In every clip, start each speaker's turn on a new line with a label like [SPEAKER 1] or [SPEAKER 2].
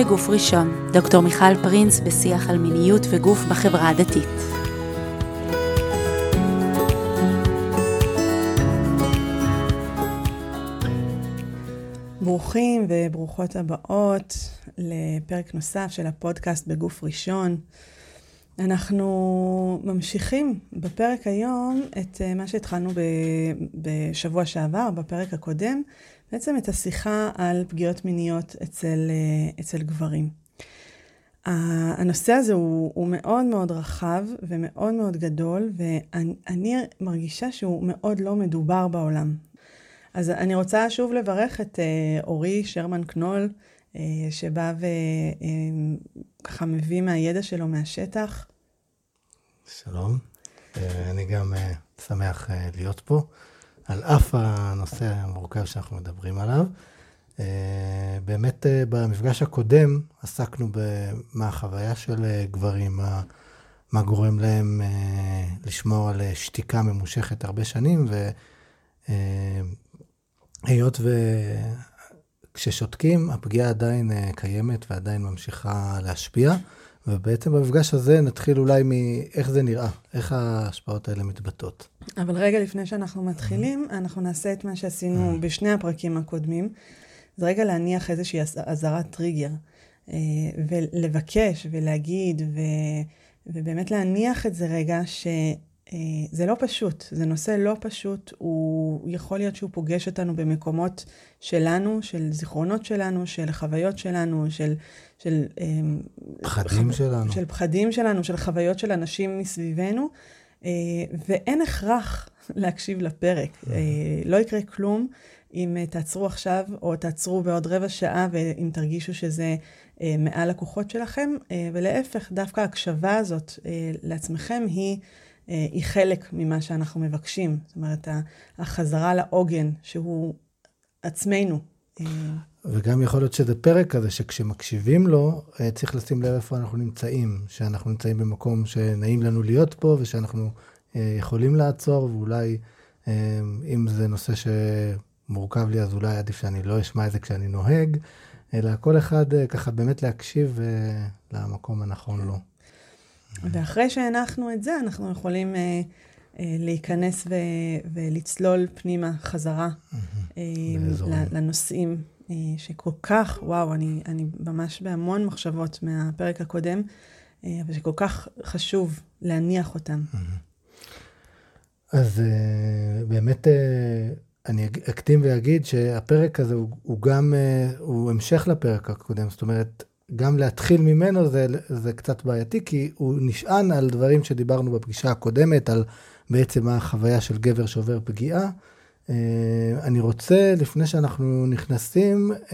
[SPEAKER 1] בגוף ראשון, דוקטור מיכל פרינס בשיח על מיניות וגוף בחברה הדתית. ברוכים וברוכות הבאות לפרק נוסף של הפודקאסט בגוף ראשון. אנחנו ממשיכים בפרק היום את אה, מה שהתחלנו בשבוע שעבר, בפרק הקודם, בעצם את השיחה על פגיעות מיניות אצל, אה, אצל גברים. הנושא הזה הוא, הוא מאוד מאוד רחב ומאוד מאוד גדול, ואני מרגישה שהוא מאוד לא מדובר בעולם. אז אני רוצה שוב לברך את אה, אורי שרמן קנול, שבא וככה מביא מהידע שלו מהשטח.
[SPEAKER 2] שלום, אה, אני גם אה, שמח אה, להיות פה, על אף הנושא המורכב שאנחנו מדברים עליו. באמת במפגש הקודם עסקנו במה החוויה של גברים, מה, מה גורם להם לשמור על שתיקה ממושכת הרבה שנים, והיות וכששותקים, הפגיעה עדיין קיימת ועדיין ממשיכה להשפיע. ובעצם במפגש הזה נתחיל אולי מאיך זה נראה, איך ההשפעות האלה מתבטאות.
[SPEAKER 1] אבל רגע לפני שאנחנו מתחילים, אנחנו נעשה את מה שעשינו בשני הפרקים הקודמים. זה רגע להניח איזושהי אזהרת טריגר, אה, ולבקש ולהגיד, ו... ובאמת להניח את זה רגע, ש... אה, זה לא פשוט, זה נושא לא פשוט, הוא יכול להיות שהוא פוגש אותנו במקומות שלנו, של זיכרונות שלנו, של חוויות שלנו, של... של
[SPEAKER 2] אה, פחדים חו... שלנו.
[SPEAKER 1] של פחדים שלנו, של חוויות של אנשים מסביבנו, אה, ואין הכרח להקשיב לפרק. לא יקרה כלום אם תעצרו עכשיו, או תעצרו בעוד רבע שעה, ואם תרגישו שזה מעל הכוחות שלכם, ולהפך, דווקא ההקשבה הזאת לעצמכם היא... אה, היא חלק ממה שאנחנו מבקשים. זאת אומרת, החזרה לעוגן, שהוא עצמנו.
[SPEAKER 2] אה, וגם יכול להיות שזה פרק כזה שכשמקשיבים לו, אה, צריך לשים לב איפה אנחנו נמצאים, שאנחנו נמצאים במקום שנעים לנו להיות פה, ושאנחנו יכולים לעצור, ואולי אם זה נושא שמורכב לי, אז אולי עדיף שאני לא אשמע את זה כשאני נוהג, אלא כל אחד ככה באמת להקשיב למקום הנכון לו.
[SPEAKER 1] ואחרי שהנחנו את זה, אנחנו יכולים אה, אה, להיכנס ו- ולצלול פנימה חזרה אה, לנושאים אה, שכל כך, וואו, אני, אני ממש בהמון מחשבות מהפרק הקודם, אה, אבל שכל כך חשוב להניח אותם.
[SPEAKER 2] אז אה, באמת... אה, אני אקדים ואגיד שהפרק הזה הוא, הוא גם, אה, הוא המשך לפרק הקודם, זאת אומרת, גם להתחיל ממנו זה, זה קצת בעייתי, כי הוא נשען על דברים שדיברנו בפגישה הקודמת, על בעצם החוויה של גבר שעובר פגיעה. אה, אני רוצה, לפני שאנחנו נכנסים אה,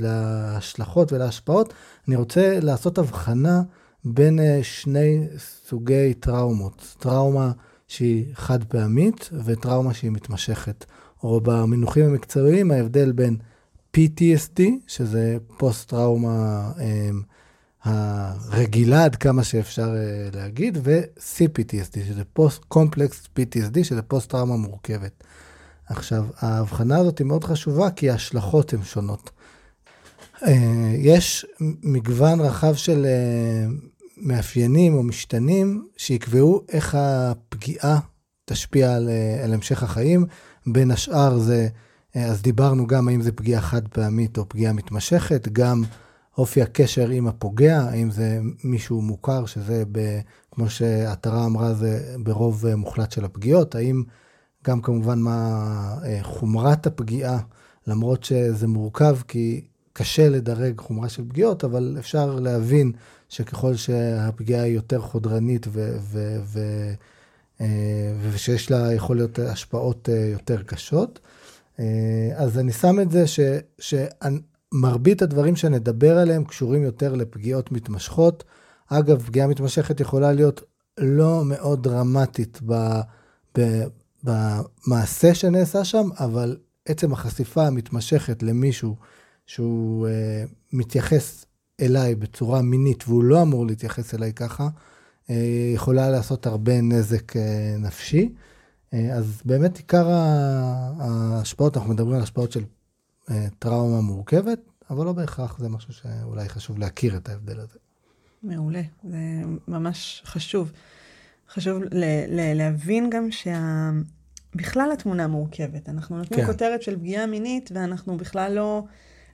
[SPEAKER 2] להשלכות ולהשפעות, אני רוצה לעשות הבחנה בין אה, שני סוגי טראומות. טראומה שהיא חד פעמית וטראומה שהיא מתמשכת. או במינוחים המקצועיים ההבדל בין PTSD, שזה פוסט-טראומה אמ, הרגילה עד כמה שאפשר אה, להגיד, ו-CPTSD, שזה post-complex PTSD, שזה פוסט-טראומה מורכבת. עכשיו, ההבחנה הזאת היא מאוד חשובה, כי ההשלכות הן שונות. Uh, יש מגוון רחב של uh, מאפיינים או משתנים שיקבעו איך הפגיעה תשפיע על, על המשך החיים. בין השאר זה אה, אז דיברנו גם האם זה פגיעה חד פעמית או פגיעה מתמשכת, גם אופי הקשר עם הפוגע, האם זה מישהו מוכר, שזה, ב, כמו שעטרה אמרה, זה ברוב אה, מוחלט של הפגיעות, האם גם כמובן מה אה, חומרת הפגיעה, למרות שזה מורכב, כי קשה לדרג חומרה של פגיעות, אבל אפשר להבין שככל שהפגיעה היא יותר חודרנית ו... ו, ו ושיש לה יכול להיות השפעות יותר קשות. אה, אז אני שם את זה ש, שמרבית הדברים שנדבר עליהם קשורים יותר לפגיעות מתמשכות. אגב, פגיעה מתמשכת יכולה להיות לא מאוד דרמטית ב, ב, במעשה שנעשה שם, אבל עצם החשיפה המתמשכת למישהו שהוא uh, מתייחס אליי בצורה מינית והוא לא אמור להתייחס אליי ככה, uh, יכולה לעשות הרבה נזק uh, נפשי. אה, אז באמת עיקר ההשפעות, אנחנו מדברים על השפעות של אה, טראומה מורכבת, אבל לא בהכרח זה משהו שאולי חשוב להכיר את ההבדל הזה.
[SPEAKER 1] מעולה, זה ממש חשוב. חשוב ל- ל- להבין גם שבכלל שה... התמונה מורכבת. אנחנו נותנים כן. כותרת של פגיעה מינית, ואנחנו בכלל לא,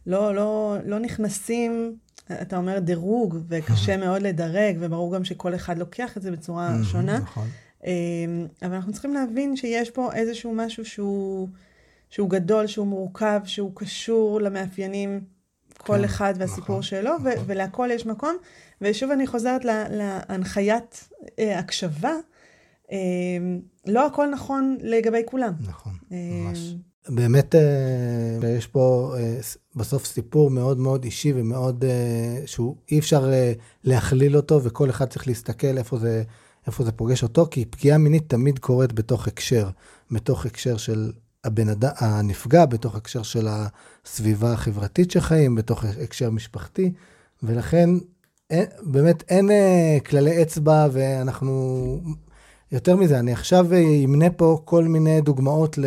[SPEAKER 1] לא, לא, לא נכנסים, אתה אומר דירוג, וקשה מאוד לדרג, וברור גם שכל אחד לוקח את זה בצורה שונה. נכון. אמ, אבל אנחנו צריכים להבין שיש פה איזשהו משהו שהוא, שהוא גדול, שהוא מורכב, שהוא קשור למאפיינים כל כן, אחד והסיפור נכון, שלו, נכון. ו- ולהכל יש מקום. ושוב אני חוזרת לה, להנחיית אה, הקשבה, אה, לא הכל נכון לגבי כולם.
[SPEAKER 2] נכון, אה, ממש. באמת אה, יש פה אה, בסוף סיפור מאוד מאוד אישי ומאוד, אה, שהוא אי אפשר אה, להכליל אותו, וכל אחד צריך להסתכל איפה זה, איפה זה פוגש אותו, כי פגיעה מינית תמיד קורית בתוך הקשר, בתוך הקשר של הבן אדם, הנפגע, בתוך הקשר של הסביבה החברתית שחיים, בתוך הקשר משפחתי, ולכן אין, באמת אין אה, כללי אצבע, ואנחנו... יותר מזה, אני עכשיו אמנה פה כל מיני דוגמאות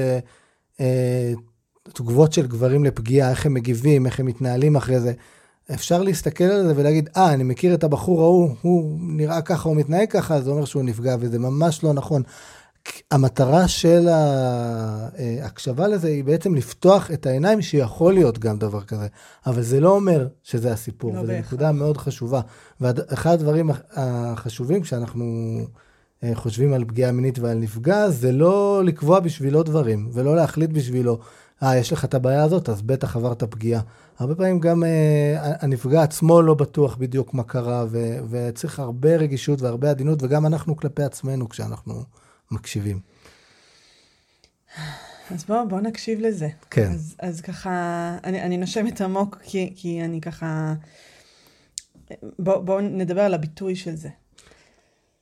[SPEAKER 2] לתגובות אה, של גברים לפגיעה, איך הם מגיבים, איך הם מתנהלים אחרי זה. אפשר להסתכל על זה ולהגיד, אה, אני מכיר את הבחור ההוא, הוא נראה ככה, הוא מתנהג ככה, זה אומר שהוא נפגע, וזה ממש לא נכון. המטרה של ההקשבה לזה היא בעצם לפתוח את העיניים שיכול להיות גם דבר כזה, אבל זה לא אומר שזה הסיפור, לא וזו נקודה מאוד חשובה. ואחד הדברים החשובים כשאנחנו אה, חושבים על פגיעה מינית ועל נפגע, זה לא לקבוע בשבילו דברים, ולא להחליט בשבילו, אה, יש לך את הבעיה הזאת, אז בטח עברת פגיעה. הרבה פעמים גם אה, הנפגע עצמו לא בטוח בדיוק מה קרה, ו- וצריך הרבה רגישות והרבה עדינות, וגם אנחנו כלפי עצמנו כשאנחנו... מקשיבים.
[SPEAKER 1] אז בואו בוא נקשיב לזה.
[SPEAKER 2] כן.
[SPEAKER 1] אז, אז ככה, אני, אני נושמת עמוק כי, כי אני ככה... בואו בוא נדבר על הביטוי של זה.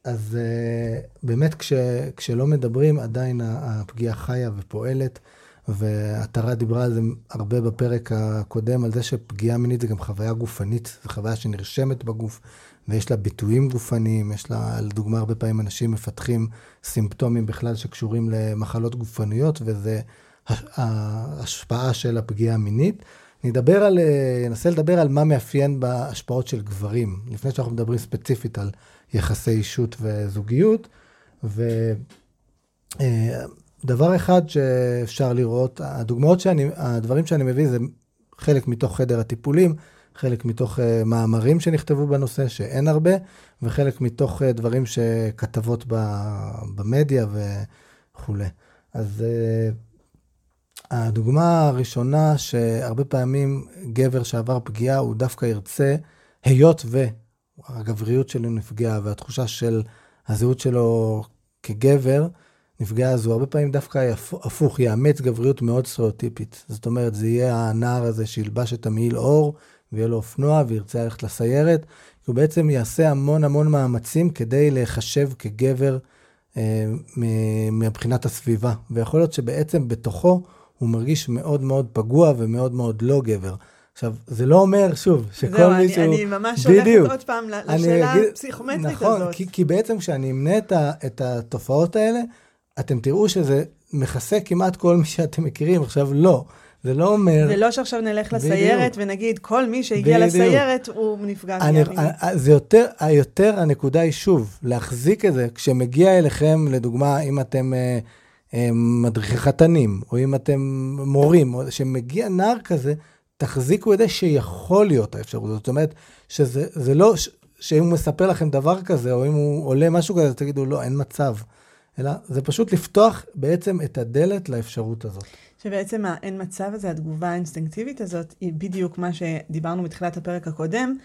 [SPEAKER 2] אז uh, באמת כש, כשלא מדברים, עדיין הפגיעה חיה ופועלת, ועטרה דיברה על זה הרבה בפרק הקודם, על זה שפגיעה מינית זה גם חוויה גופנית, זו חוויה שנרשמת בגוף, ויש לה ביטויים גופניים, יש לה, לדוגמה, הרבה פעמים אנשים מפתחים סימפטומים בכלל שקשורים למחלות גופניות, וזה ההשפעה של הפגיעה המינית. נדבר על, ננסה לדבר על מה מאפיין בהשפעות של גברים, לפני שאנחנו מדברים ספציפית על יחסי אישות וזוגיות. ודבר אחד שאפשר לראות, הדוגמאות שאני, הדברים שאני מביא זה חלק מתוך חדר הטיפולים, חלק מתוך uh, מאמרים שנכתבו בנושא, שאין הרבה, וחלק מתוך uh, דברים שכתבות במדיה וכולי. אז uh, הדוגמה הראשונה, שהרבה פעמים גבר שעבר פגיעה, הוא דווקא ירצה, היות והגבריות שלו נפגעה, והתחושה של הזהות שלו כגבר, נפגעה, אז הוא הרבה פעמים דווקא הפוך, יאמץ גבריות מאוד סטריאוטיפית. זאת אומרת, זה יהיה הנער הזה שילבש את המעיל אור, ויהיה לו אופנוע וירצה ללכת לסיירת, הוא בעצם יעשה המון המון מאמצים כדי להיחשב כגבר אה, מבחינת הסביבה. ויכול להיות שבעצם בתוכו הוא מרגיש מאוד מאוד פגוע ומאוד מאוד לא גבר. עכשיו, זה לא אומר, שוב, שכל זהו, מישהו...
[SPEAKER 1] זהו, אני, אני ממש הולכת עוד פעם לשאלה הפסיכומטרית
[SPEAKER 2] נכון, הזאת. נכון, כי, כי בעצם כשאני אמנה את, ה, את התופעות האלה, אתם תראו שזה מכסה כמעט כל מי שאתם מכירים. עכשיו, לא. זה לא אומר...
[SPEAKER 1] זה לא שעכשיו נלך לסיירת בדיוק. ונגיד, כל מי שהגיע בדיוק. לסיירת הוא נפגע
[SPEAKER 2] אני, זה יותר, יותר הנקודה היא שוב, להחזיק את זה, כשמגיע אליכם, לדוגמה, אם אתם אה, אה, מדריכי חתנים, או אם אתם מורים, או שמגיע נער כזה, תחזיקו את זה שיכול להיות האפשרות. זאת אומרת, שזה לא, ש, שאם הוא מספר לכם דבר כזה, או אם הוא עולה משהו כזה, תגידו, לא, אין מצב. אלא זה פשוט לפתוח בעצם את הדלת לאפשרות הזאת.
[SPEAKER 1] שבעצם האין מצב הזה, התגובה האינסטינקטיבית הזאת, היא בדיוק מה שדיברנו בתחילת הפרק הקודם,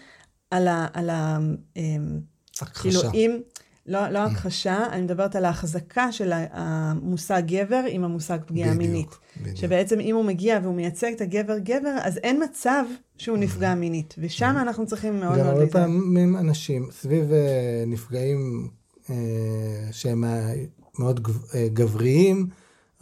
[SPEAKER 1] על ה... על ה
[SPEAKER 2] אמ, הכחשה. כאילו,
[SPEAKER 1] אם... לא, לא הכחשה, אני מדברת על ההחזקה של המושג גבר עם המושג פגיעה בדיוק, מינית. בדיוק. שבעצם אם הוא מגיע והוא מייצג את הגבר-גבר, אז אין מצב שהוא נפגע מינית. ושם אנחנו צריכים מאוד מאוד
[SPEAKER 2] להיזהר. הרבה פעמים אנשים סביב אה, נפגעים אה, שהם מאוד אה, גבריים,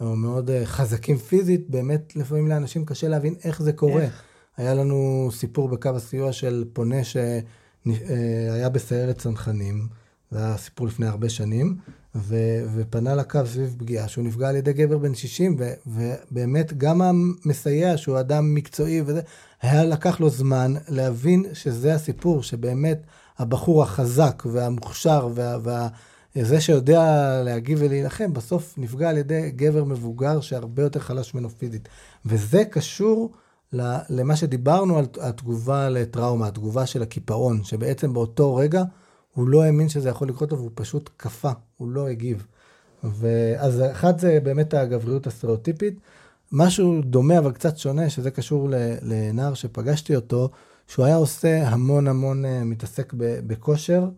[SPEAKER 2] או מאוד אה, חזקים פיזית, באמת לפעמים לאנשים קשה להבין איך זה קורה. איך? היה לנו סיפור בקו הסיוע של פונה שהיה בסיירת צנחנים, זה היה סיפור לפני הרבה שנים, ו- ופנה לקו סביב פגיעה, שהוא נפגע על ידי גבר בן 60, ו- ובאמת גם המסייע, שהוא אדם מקצועי וזה, היה לקח לו זמן להבין שזה הסיפור, שבאמת הבחור החזק והמוכשר וה... וה זה שיודע להגיב ולהילחם, בסוף נפגע על ידי גבר מבוגר שהרבה יותר חלש ממנו פיזית. וזה קשור למה שדיברנו על התגובה לטראומה, התגובה של הקיפאון, שבעצם באותו רגע הוא לא האמין שזה יכול לקרות לו והוא פשוט קפא, הוא לא הגיב. ואז אחד זה באמת הגבריות הסטריאוטיפית. משהו דומה אבל קצת שונה, שזה קשור לנער שפגשתי אותו, שהוא היה עושה המון המון, אה, מתעסק בכושר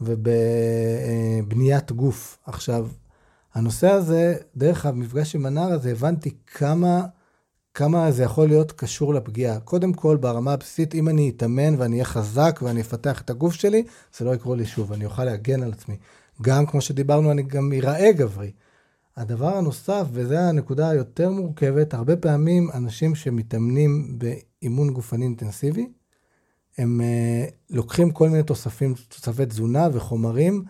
[SPEAKER 2] ובבניית גוף. עכשיו, הנושא הזה, דרך המפגש עם הנער הזה, הבנתי כמה כמה זה יכול להיות קשור לפגיעה. קודם כל, ברמה הבסיסית, אם אני אתאמן ואני אהיה חזק ואני אפתח את הגוף שלי, זה לא יקרו לי שוב, אני אוכל להגן על עצמי. גם, כמו שדיברנו, אני גם אראה גברי. הדבר הנוסף, וזו הנקודה היותר מורכבת, הרבה פעמים אנשים שמתאמנים באימון גופני אינטנסיבי, הם uh, לוקחים כל מיני תוספים, תוספי תזונה וחומרים,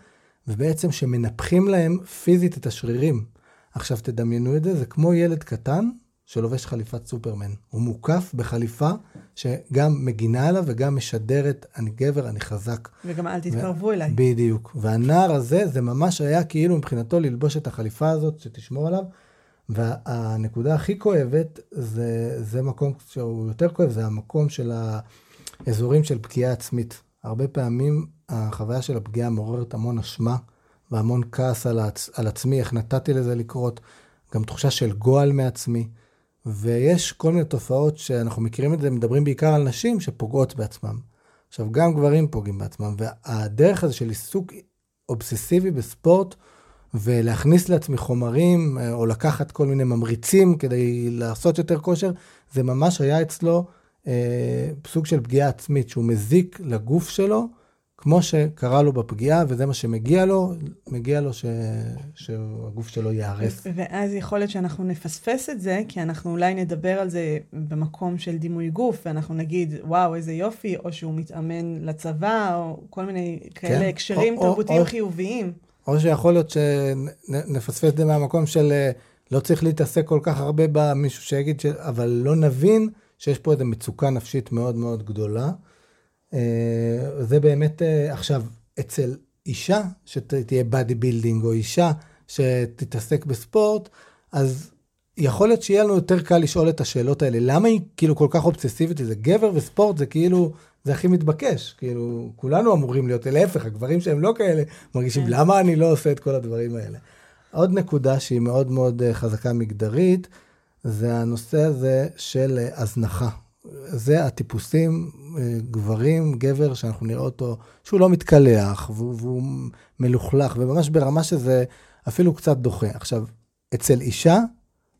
[SPEAKER 2] ובעצם שמנפחים להם פיזית את השרירים. עכשיו תדמיינו את זה, זה כמו ילד קטן שלובש חליפת סופרמן. הוא מוקף בחליפה שגם מגינה עליו וגם משדרת, אני גבר, אני חזק.
[SPEAKER 1] וגם אל תתקרבו ו... אליי.
[SPEAKER 2] בדיוק. והנער הזה, זה ממש היה כאילו מבחינתו ללבוש את החליפה הזאת שתשמור עליו. והנקודה הכי כואבת, זה, זה מקום שהוא יותר כואב, זה המקום של האזורים של פגיעה עצמית. הרבה פעמים החוויה של הפגיעה מעוררת המון אשמה והמון כעס על, עצ, על עצמי, איך נתתי לזה לקרות, גם תחושה של גועל מעצמי. ויש כל מיני תופעות שאנחנו מכירים את זה, מדברים בעיקר על נשים שפוגעות בעצמם. עכשיו, גם גברים פוגעים בעצמם, והדרך הזה של עיסוק אובססיבי בספורט, ולהכניס לעצמי חומרים, אה, או לקחת כל מיני ממריצים כדי לעשות יותר כושר, זה ממש היה אצלו סוג של פגיעה עצמית, שהוא מזיק לגוף שלו, כמו שקרה לו בפגיעה, וזה מה שמגיע לו, מגיע לו ש... שהגוף שלו ייהרס.
[SPEAKER 1] ואז יכול להיות שאנחנו נפספס את זה, כי אנחנו אולי נדבר על זה במקום של דימוי גוף, ואנחנו נגיד, וואו, איזה יופי, או שהוא מתאמן לצבא, או כל מיני כאלה כן. הקשרים או, תרבותיים או, חיוביים.
[SPEAKER 2] או שיכול להיות שנפספס את זה מהמקום של אה, לא צריך להתעסק כל כך הרבה במישהו שיגיד, ש... אבל לא נבין שיש פה איזו מצוקה נפשית מאוד מאוד גדולה. אה, זה באמת, אה, עכשיו, אצל אישה שתהיה body building, או אישה שתתעסק בספורט, אז יכול להיות שיהיה לנו יותר קל לשאול את השאלות האלה. למה היא כאילו כל כך אובססיבית לזה? גבר וספורט זה כאילו, זה הכי מתבקש. כאילו, כולנו אמורים להיות, להפך, הגברים שהם לא כאלה, מרגישים, כן. למה אני לא עושה את כל הדברים האלה? עוד נקודה שהיא מאוד מאוד אה, חזקה מגדרית, זה הנושא הזה של הזנחה. זה הטיפוסים, אה, גברים, גבר, שאנחנו נראה אותו, שהוא לא מתקלח, והוא, והוא מלוכלך, וממש ברמה שזה אפילו קצת דוחה. עכשיו, אצל אישה,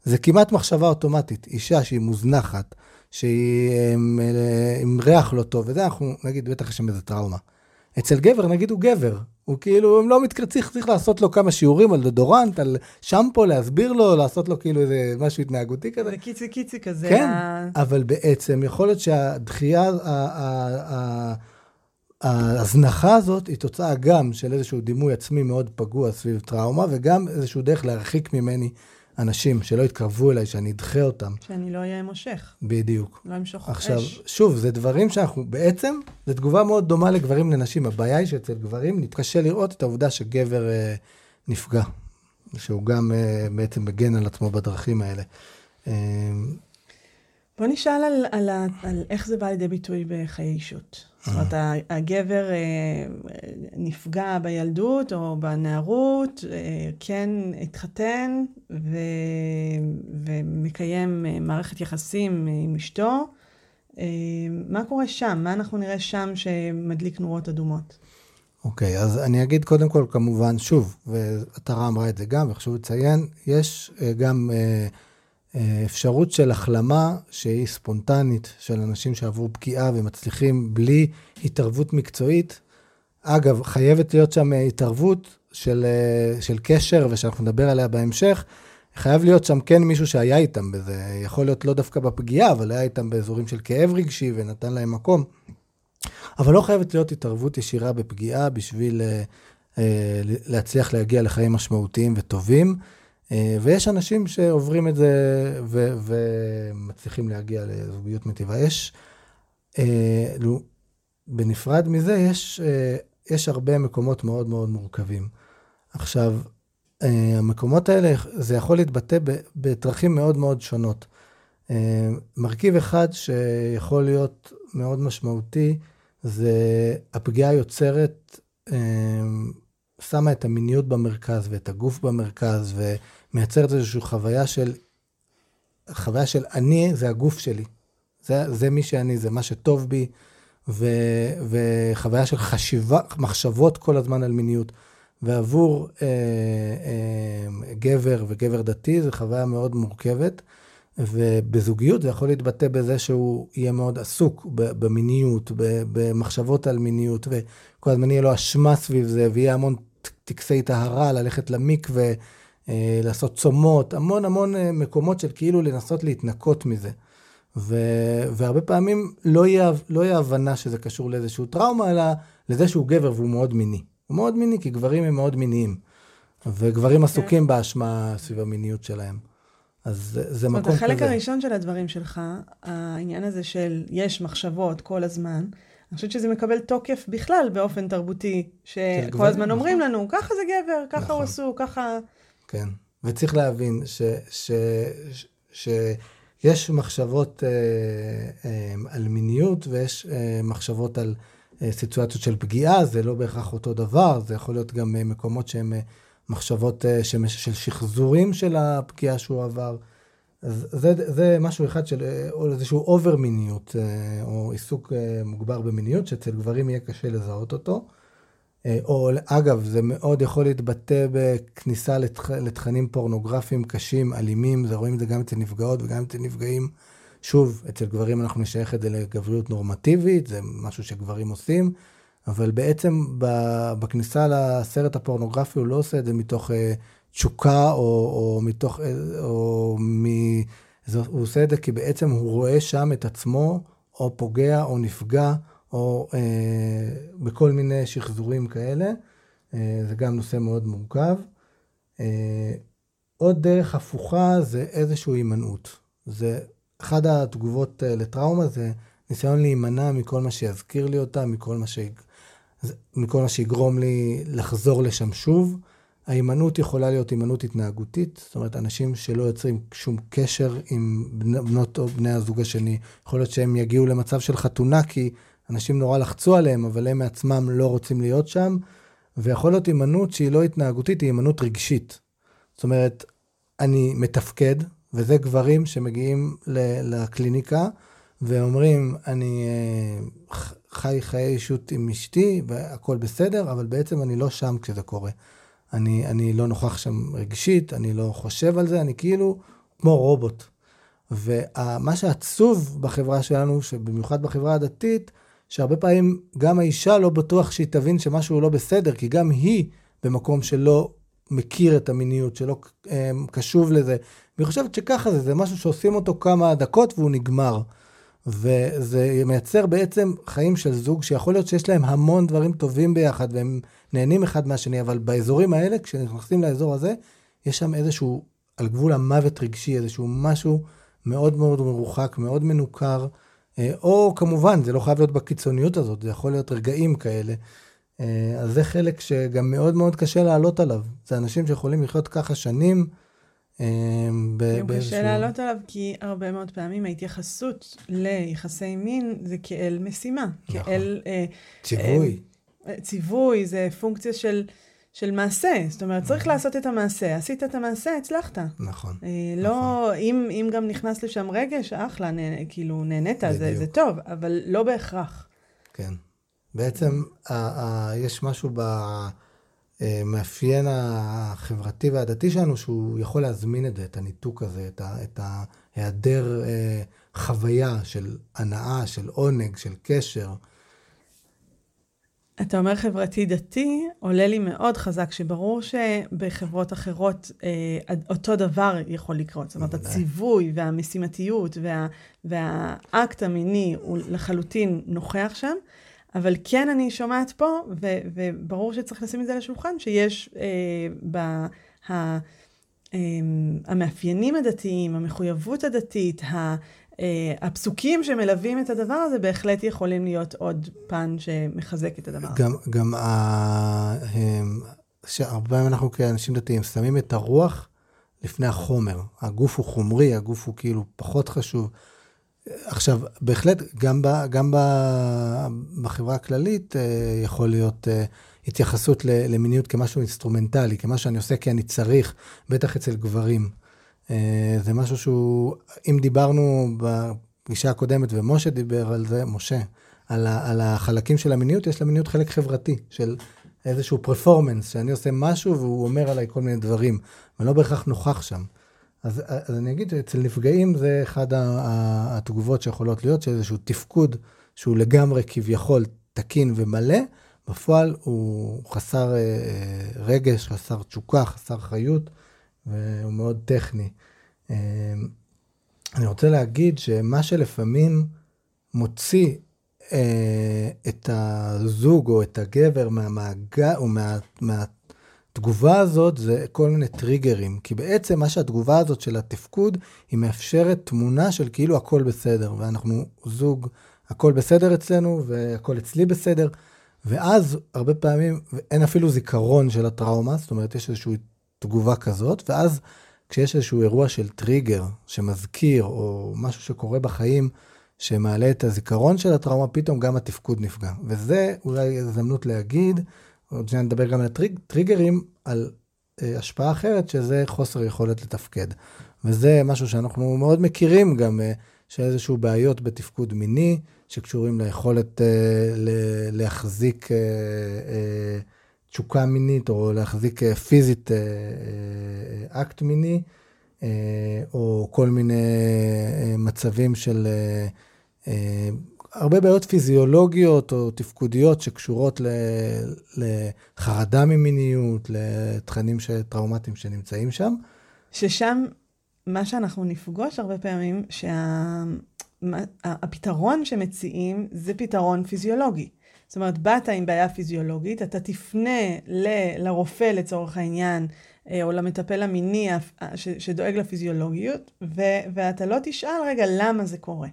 [SPEAKER 2] זה כמעט מחשבה אוטומטית. אישה שהיא מוזנחת, שהיא עם, אה, עם ריח לא טוב, וזה אנחנו נגיד, בטח יש שם איזה טראומה. אצל גבר, נגיד הוא גבר, הוא כאילו, הם לא מתקרב, צריך, צריך לעשות לו כמה שיעורים על דודורנט, על שמפו, להסביר לו, לעשות לו כאילו איזה משהו התנהגותי כזה.
[SPEAKER 1] זה קיצי קיצי כזה.
[SPEAKER 2] כן, ה... אבל בעצם יכול להיות שהדחייה, ההזנחה הזאת היא תוצאה גם של איזשהו דימוי עצמי מאוד פגוע סביב טראומה, וגם איזשהו דרך להרחיק ממני אנשים, שלא יתקרבו אליי, שאני אדחה אותם.
[SPEAKER 1] שאני לא אהיה מושך.
[SPEAKER 2] בדיוק.
[SPEAKER 1] לא אמשוך
[SPEAKER 2] עכשיו, אש. שוב, זה דברים שאנחנו, בעצם, זו תגובה מאוד דומה לגברים לנשים. הבעיה היא שאצל גברים נתקשה לראות את העובדה שגבר אה, נפגע, שהוא גם אה, בעצם מגן על עצמו בדרכים האלה. אה,
[SPEAKER 1] בוא נשאל על, על, על, על איך זה בא לידי ביטוי בחיי אישות. זאת אומרת, הגבר אה, נפגע בילדות או בנערות, אה, כן התחתן ו... ומקיים אה, מערכת יחסים עם אשתו. מה קורה שם? מה אנחנו נראה שם שמדליק נורות אדומות?
[SPEAKER 2] אוקיי, okay, אז אני אגיד קודם כל, כמובן, שוב, ועטרה אמרה את זה גם, וחשוב לציין, יש גם... אפשרות של החלמה שהיא ספונטנית, של אנשים שעברו פגיעה ומצליחים בלי התערבות מקצועית. אגב, חייבת להיות שם התערבות של, של קשר, ושאנחנו נדבר עליה בהמשך. חייב להיות שם כן מישהו שהיה איתם בזה, יכול להיות לא דווקא בפגיעה, אבל היה איתם באזורים של כאב רגשי ונתן להם מקום. אבל לא חייבת להיות התערבות ישירה בפגיעה בשביל אה, להצליח להגיע לחיים משמעותיים וטובים. אה, ויש אנשים שעוברים את זה ו- ומצליחים להגיע לזוגיות מטיבה. יש, אה, בנפרד מזה, יש, יש הרבה מקומות מאוד מאוד מורכבים. עכשיו, המקומות האלה, זה יכול להתבטא בדרכים מאוד מאוד שונות. מרכיב אחד שיכול להיות מאוד משמעותי, זה הפגיעה יוצרת שמה את המיניות במרכז ואת הגוף במרכז ומייצרת איזושהי חוויה של, חוויה של אני זה הגוף שלי. זה, זה מי שאני, זה מה שטוב בי, ו, וחוויה של חשיבה, מחשבות כל הזמן על מיניות. ועבור אה, אה, גבר וגבר דתי זו חוויה מאוד מורכבת. ובזוגיות זה יכול להתבטא בזה שהוא יהיה מאוד עסוק במיניות, במחשבות על מיניות, וכל הזמן יהיה לו אשמה סביב זה, ויהיה המון טקסי טהרה, ללכת למקווה, אה, לעשות צומות, המון המון אה, מקומות של כאילו לנסות להתנקות מזה. ו, והרבה פעמים לא יהיה, לא יהיה הבנה שזה קשור לאיזשהו טראומה, אלא לזה שהוא גבר והוא מאוד מיני. הוא מאוד מיני, כי גברים הם מאוד מיניים. וגברים okay. כן. עסוקים באשמה סביב המיניות שלהם. אז זה, זה מקום כזה.
[SPEAKER 1] זאת אומרת, החלק הראשון של הדברים שלך, העניין הזה של יש מחשבות כל הזמן, אני חושבת שזה מקבל תוקף בכלל באופן תרבותי, שכל הזמן נכון. אומרים לנו, ככה זה גבר, ככה נכון. הוא עשו, ככה...
[SPEAKER 2] כן, וצריך להבין ש, ש, ש, ש, שיש מחשבות אה, אה, על מיניות ויש אה, מחשבות על אה, סיטואציות של פגיעה, זה לא בהכרח אותו דבר, זה יכול להיות גם אה, מקומות שהם אה, מחשבות אה, של שחזורים של הפגיעה שהוא עבר. אז זה, זה משהו אחד של או איזשהו אובר מיניות, אה, או עיסוק אה, מוגבר במיניות, שאצל גברים יהיה קשה לזהות אותו. או אגב, זה מאוד יכול להתבטא בכניסה לתכ... לתכנים פורנוגרפיים קשים, אלימים, זה רואים את זה גם אצל נפגעות וגם אצל נפגעים. שוב, אצל גברים אנחנו נשייך את זה לגבריות נורמטיבית, זה משהו שגברים עושים. אבל בעצם בכניסה לסרט הפורנוגרפי הוא לא עושה את זה מתוך תשוקה או, או מתוך, או מ... הוא עושה את זה כי בעצם הוא רואה שם את עצמו או פוגע או נפגע או אה, בכל מיני שחזורים כאלה. אה, זה גם נושא מאוד מורכב. אה, עוד דרך הפוכה זה איזושהי הימנעות. זה אחת התגובות אה, לטראומה זה ניסיון להימנע מכל מה שיזכיר לי אותה, מכל מה שיג... מכל מה שיגרום לי לחזור לשם שוב. ההימנעות יכולה להיות הימנעות התנהגותית, זאת אומרת, אנשים שלא יוצרים שום קשר עם בנות או בני הזוג השני. יכול להיות שהם יגיעו למצב של חתונה, כי אנשים נורא לחצו עליהם, אבל הם מעצמם לא רוצים להיות שם. ויכול להיות הימנעות שהיא לא התנהגותית, היא הימנעות רגשית. זאת אומרת, אני מתפקד, וזה גברים שמגיעים לקליניקה ואומרים, אני אה, חי חיי אישות עם אשתי והכל בסדר, אבל בעצם אני לא שם כשזה קורה. אני, אני לא נוכח שם רגשית, אני לא חושב על זה, אני כאילו כמו רובוט. ומה שעצוב בחברה שלנו, שבמיוחד בחברה הדתית, שהרבה פעמים גם האישה לא בטוח שהיא תבין שמשהו לא בסדר, כי גם היא במקום שלא מכיר את המיניות, שלא אה, קשוב לזה. והיא חושבת שככה זה, זה משהו שעושים אותו כמה דקות והוא נגמר. וזה מייצר בעצם חיים של זוג שיכול להיות שיש להם המון דברים טובים ביחד והם נהנים אחד מהשני, אבל באזורים האלה, כשנכנסים לאזור הזה, יש שם איזשהו, על גבול המוות רגשי, איזשהו משהו מאוד מאוד מרוחק, מאוד מנוכר, אה, או כמובן, זה לא חייב להיות בקיצוניות הזאת, זה יכול להיות רגעים כאלה. אה, אז זה חלק שגם מאוד מאוד קשה לעלות עליו. זה אנשים שיכולים לחיות ככה שנים.
[SPEAKER 1] אמ, קשה לעלות עליו, כי הרבה מאוד פעמים ההתייחסות ליחסי מין זה כאל משימה. נכון. כאל...
[SPEAKER 2] אה, ציווי.
[SPEAKER 1] אה, ציווי, זה פונקציה של, של מעשה. זאת אומרת, צריך נכון. לעשות את המעשה. עשית את המעשה, הצלחת.
[SPEAKER 2] נכון.
[SPEAKER 1] אה, לא, נכון. אם, אם גם נכנס לשם רגש, אחלה, נה, כאילו, נהנית, זה, זה טוב, אבל לא בהכרח.
[SPEAKER 2] כן. בעצם, ה, ה, יש משהו ב... המאפיין החברתי והדתי שלנו, שהוא יכול להזמין את זה, את הניתוק הזה, את, ה, את ההיעדר אה, חוויה של הנאה, של עונג, של קשר.
[SPEAKER 1] אתה אומר חברתי דתי, עולה לי מאוד חזק, שברור שבחברות אחרות אה, אותו דבר יכול לקרות. זאת אומרת, הציווי והמשימתיות וה, והאקט המיני הוא לחלוטין נוכח שם, אבל כן אני שומעת פה, ו, וברור שצריך לשים את זה על השולחן, שיש אה, ב... ה, אה, המאפיינים הדתיים, המחויבות הדתית, ה, אה, הפסוקים שמלווים את הדבר הזה בהחלט יכולים להיות עוד פן שמחזק את הדבר
[SPEAKER 2] גם, הזה. גם ה... שהרבה פעמים אנחנו כאנשים דתיים שמים את הרוח לפני החומר. הגוף הוא חומרי, הגוף הוא כאילו פחות חשוב. עכשיו, בהחלט, גם, ב, גם ב, בחברה הכללית אה, יכול להיות אה, התייחסות למיניות כמשהו אינסטרומנטלי, כמה שאני עושה כי אני צריך, בטח אצל גברים. אה, זה משהו שהוא, אם דיברנו בפגישה הקודמת, ומשה דיבר על זה, משה, על, ה, על החלקים של המיניות, יש למיניות חלק חברתי, של איזשהו פרפורמנס, שאני עושה משהו והוא אומר עליי כל מיני דברים, ואני לא בהכרח נוכח שם. אז, אז אני אגיד שאצל נפגעים זה אחד התגובות שיכולות להיות, שאיזשהו תפקוד שהוא לגמרי כביכול תקין ומלא, בפועל הוא חסר אה, רגש, חסר תשוקה, חסר חיות, והוא מאוד טכני. אה, אני רוצה להגיד שמה שלפעמים מוציא אה, את הזוג או את הגבר מהמעגל או מה, מהתגובה הזאת זה כל מיני טריגרים. כי בעצם מה שהתגובה הזאת של התפקוד, היא מאפשרת תמונה של כאילו הכל בסדר, ואנחנו זוג, הכל בסדר אצלנו והכל אצלי בסדר. ואז הרבה פעמים אין אפילו זיכרון של הטראומה, זאת אומרת יש איזושהי תגובה כזאת, ואז כשיש איזשהו אירוע של טריגר שמזכיר או משהו שקורה בחיים, שמעלה את הזיכרון של הטראומה, פתאום גם התפקוד נפגע. וזה אולי הזדמנות להגיד, עוד שניה נדבר גם על הטריגרים, על אה, השפעה אחרת, שזה חוסר יכולת לתפקד. וזה משהו שאנחנו מאוד מכירים גם, אה, שאיזשהו בעיות בתפקוד מיני, שקשורים ליכולת אה, ל- להחזיק אה, אה, תשוקה מינית, או להחזיק אה, פיזית אה, אה, אקט מיני. אה, או כל מיני אה, מצבים של אה, הרבה בעיות פיזיולוגיות או תפקודיות שקשורות לחרדה ממיניות, לתכנים טראומטיים שנמצאים שם.
[SPEAKER 1] ששם, מה שאנחנו נפגוש הרבה פעמים, שהפתרון שה... שמציעים זה פתרון פיזיולוגי. זאת אומרת, באת עם בעיה פיזיולוגית, אתה תפנה ל, לרופא לצורך העניין, אה, או למטפל המיני אה, שדואג לפיזיולוגיות, ו, ואתה לא תשאל, רגע, למה זה קורה?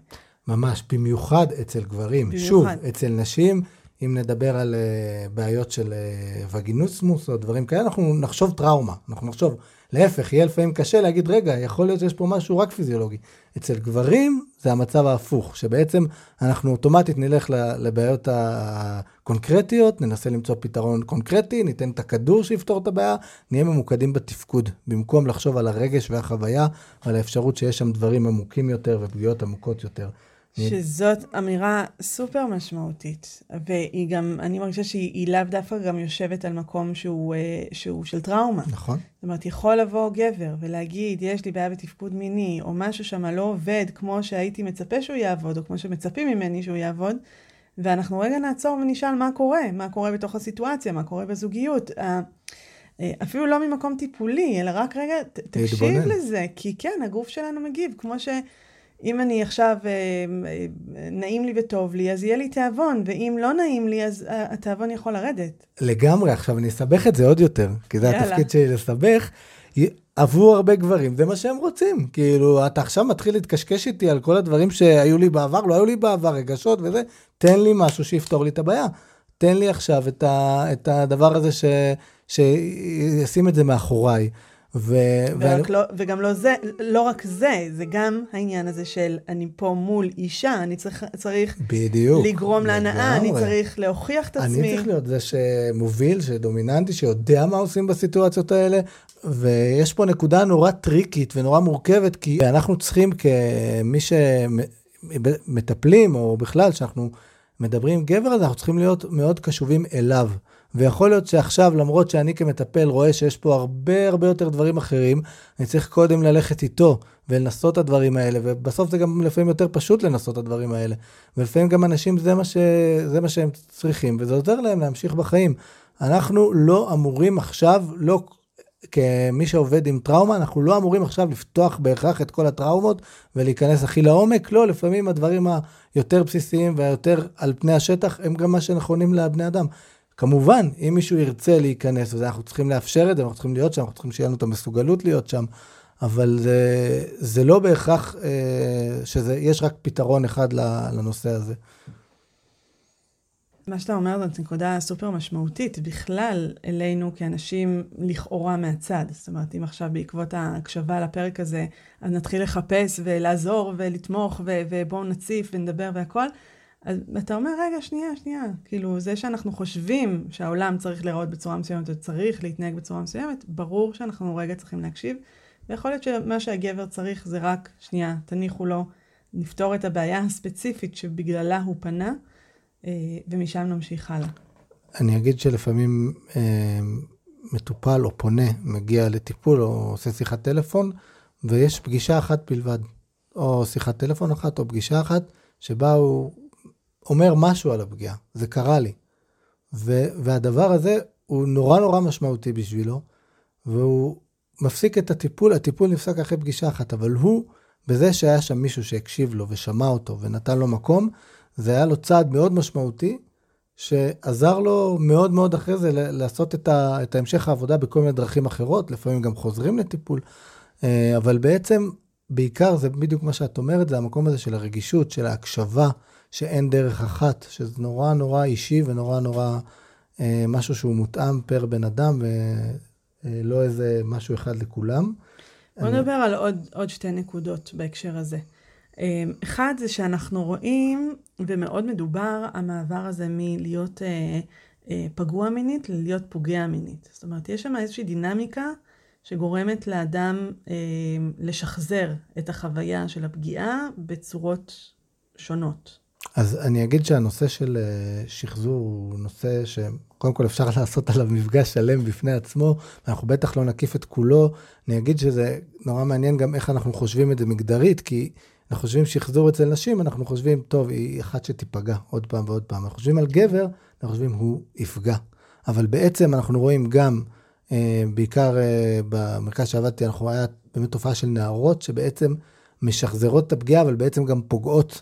[SPEAKER 2] ממש, במיוחד אצל גברים. במיוחד. שוב, אצל נשים, אם נדבר על uh, בעיות של uh, וגינוסמוס או דברים כאלה, אנחנו נחשוב טראומה. אנחנו נחשוב, להפך, יהיה לפעמים קשה להגיד, רגע, יכול להיות שיש פה משהו רק פיזיולוגי. אצל גברים זה המצב ההפוך, שבעצם אנחנו אוטומטית נלך לבעיות הקונקרטיות, ננסה למצוא פתרון קונקרטי, ניתן את הכדור שיפתור את הבעיה, נהיה ממוקדים בתפקוד, במקום לחשוב על הרגש והחוויה ועל האפשרות שיש שם דברים עמוקים יותר ופגיעות עמוקות יותר.
[SPEAKER 1] שזאת אמירה סופר משמעותית, והיא גם, אני מרגישה שהיא לאו דווקא גם יושבת על מקום שהוא, אה, שהוא של טראומה.
[SPEAKER 2] נכון.
[SPEAKER 1] זאת אומרת, יכול לבוא גבר ולהגיד, יש לי בעיה בתפקוד מיני, או משהו שם לא עובד כמו שהייתי מצפה שהוא יעבוד, או כמו שמצפים ממני שהוא יעבוד, ואנחנו רגע נעצור ונשאל מה קורה, מה קורה בתוך הסיטואציה, מה קורה בזוגיות. אה, אפילו לא ממקום טיפולי, אלא רק רגע, תקשיב לזה, כי כן, הגוף שלנו מגיב, כמו ש... אם אני עכשיו, אה, אה, נעים לי וטוב לי, אז יהיה לי תיאבון, ואם לא נעים לי, אז התיאבון יכול לרדת.
[SPEAKER 2] לגמרי, עכשיו אני אסבך את זה עוד יותר, כי זה יאללה. התפקיד שלי לסבך. עבור הרבה גברים, זה מה שהם רוצים. כאילו, אתה עכשיו מתחיל להתקשקש איתי על כל הדברים שהיו לי בעבר, לא היו לי בעבר, רגשות וזה, תן לי משהו שיפתור לי את הבעיה. תן לי עכשיו את, ה, את הדבר הזה ש, שישים את זה מאחוריי.
[SPEAKER 1] ו... ואני... לא, וגם לא זה, לא רק זה, זה גם העניין הזה של אני פה מול אישה, אני צריך, צריך
[SPEAKER 2] בדיוק,
[SPEAKER 1] לגרום להנאה, אני צריך להוכיח את עצמי.
[SPEAKER 2] אני צריך להיות זה שמוביל, שדומיננטי, שיודע מה עושים בסיטואציות האלה, ויש פה נקודה נורא טריקית ונורא מורכבת, כי אנחנו צריכים כמי שמטפלים, או בכלל, שאנחנו מדברים עם גבר, אז אנחנו צריכים להיות מאוד קשובים אליו. ויכול להיות שעכשיו, למרות שאני כמטפל רואה שיש פה הרבה הרבה יותר דברים אחרים, אני צריך קודם ללכת איתו ולנסות את הדברים האלה, ובסוף זה גם לפעמים יותר פשוט לנסות את הדברים האלה. ולפעמים גם אנשים זה מה, ש... זה מה שהם צריכים, וזה עוזר להם להמשיך בחיים. אנחנו לא אמורים עכשיו, לא כמי שעובד עם טראומה, אנחנו לא אמורים עכשיו לפתוח בהכרח את כל הטראומות ולהיכנס הכי לעומק, לא, לפעמים הדברים היותר בסיסיים והיותר על פני השטח הם גם מה שנכונים לבני אדם. כמובן, אם מישהו ירצה להיכנס, ואנחנו צריכים לאפשר את זה, אנחנו צריכים להיות שם, אנחנו צריכים שיהיה לנו את המסוגלות להיות שם, אבל זה, זה לא בהכרח אה, שיש רק פתרון אחד לנושא הזה.
[SPEAKER 1] מה שאתה אומר זאת נקודה סופר משמעותית בכלל אלינו כאנשים לכאורה מהצד. זאת אומרת, אם עכשיו בעקבות ההקשבה לפרק הזה, אז נתחיל לחפש ולעזור ולתמוך ובואו נציף ונדבר והכל, אז אתה אומר, רגע, שנייה, שנייה. כאילו, זה שאנחנו חושבים שהעולם צריך להיראות בצורה מסוימת וצריך להתנהג בצורה מסוימת, ברור שאנחנו רגע צריכים להקשיב. ויכול להיות שמה שהגבר צריך זה רק, שנייה, תניחו לו, נפתור את הבעיה הספציפית שבגללה הוא פנה. אה, ומשם נמשיך הלאה.
[SPEAKER 2] אני אגיד שלפעמים אה, מטופל או פונה מגיע לטיפול או עושה שיחת טלפון, ויש פגישה אחת בלבד, או שיחת טלפון אחת או פגישה אחת, שבה הוא אומר משהו על הפגיעה. זה קרה לי. ו- והדבר הזה הוא נורא נורא משמעותי בשבילו, והוא מפסיק את הטיפול, הטיפול נפסק אחרי פגישה אחת, אבל הוא, בזה שהיה שם מישהו שהקשיב לו ושמע אותו ונתן לו מקום, זה היה לו צעד מאוד משמעותי, שעזר לו מאוד מאוד אחרי זה לעשות את, ה, את המשך העבודה בכל מיני דרכים אחרות, לפעמים גם חוזרים לטיפול, אה, אבל בעצם, בעיקר זה בדיוק מה שאת אומרת, זה המקום הזה של הרגישות, של ההקשבה, שאין דרך אחת, שזה נורא נורא אישי ונורא נורא אה, משהו שהוא מותאם פר בן אדם, ולא איזה משהו אחד לכולם.
[SPEAKER 1] בוא נדבר אני... על עוד, עוד שתי נקודות בהקשר הזה. אמ, אחד זה שאנחנו רואים, ומאוד מדובר, המעבר הזה מלהיות אה, אה, פגוע מינית ללהיות פוגע מינית. זאת אומרת, יש שם איזושהי דינמיקה שגורמת לאדם אה, לשחזר את החוויה של הפגיעה בצורות שונות.
[SPEAKER 2] אז אני אגיד שהנושא של אה, שחזור הוא נושא שקודם כל אפשר לעשות עליו מפגש שלם בפני עצמו, ואנחנו בטח לא נקיף את כולו. אני אגיד שזה נורא מעניין גם איך אנחנו חושבים את זה מגדרית, כי אנחנו חושבים שחזור אצל נשים, אנחנו חושבים, טוב, היא אחת שתיפגע עוד פעם ועוד פעם. אנחנו חושבים על גבר, אנחנו חושבים, הוא יפגע. אבל בעצם אנחנו רואים גם, אה, בעיקר אה, במרכז שעבדתי, אנחנו רואים באמת תופעה של נערות שבעצם משחזרות את הפגיעה, אבל בעצם גם פוגעות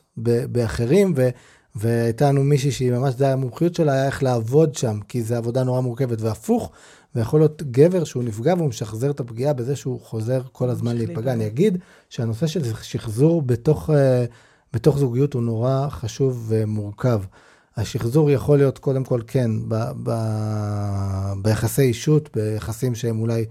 [SPEAKER 2] באחרים, ו, והייתה לנו מישהי שהיא ממש, זה המומחיות שלה, היה איך לעבוד שם, כי זו עבודה נורא מורכבת, והפוך, ויכול להיות גבר שהוא נפגע והוא משחזר את הפגיעה בזה שהוא חוזר כל הזמן להיפגע. אני אגיד שהנושא של שחזור בתוך, אה, בתוך זוגיות הוא נורא חשוב ומורכב. השחזור יכול להיות קודם כל כן ב, ב, ביחסי אישות, ביחסים שהם אולי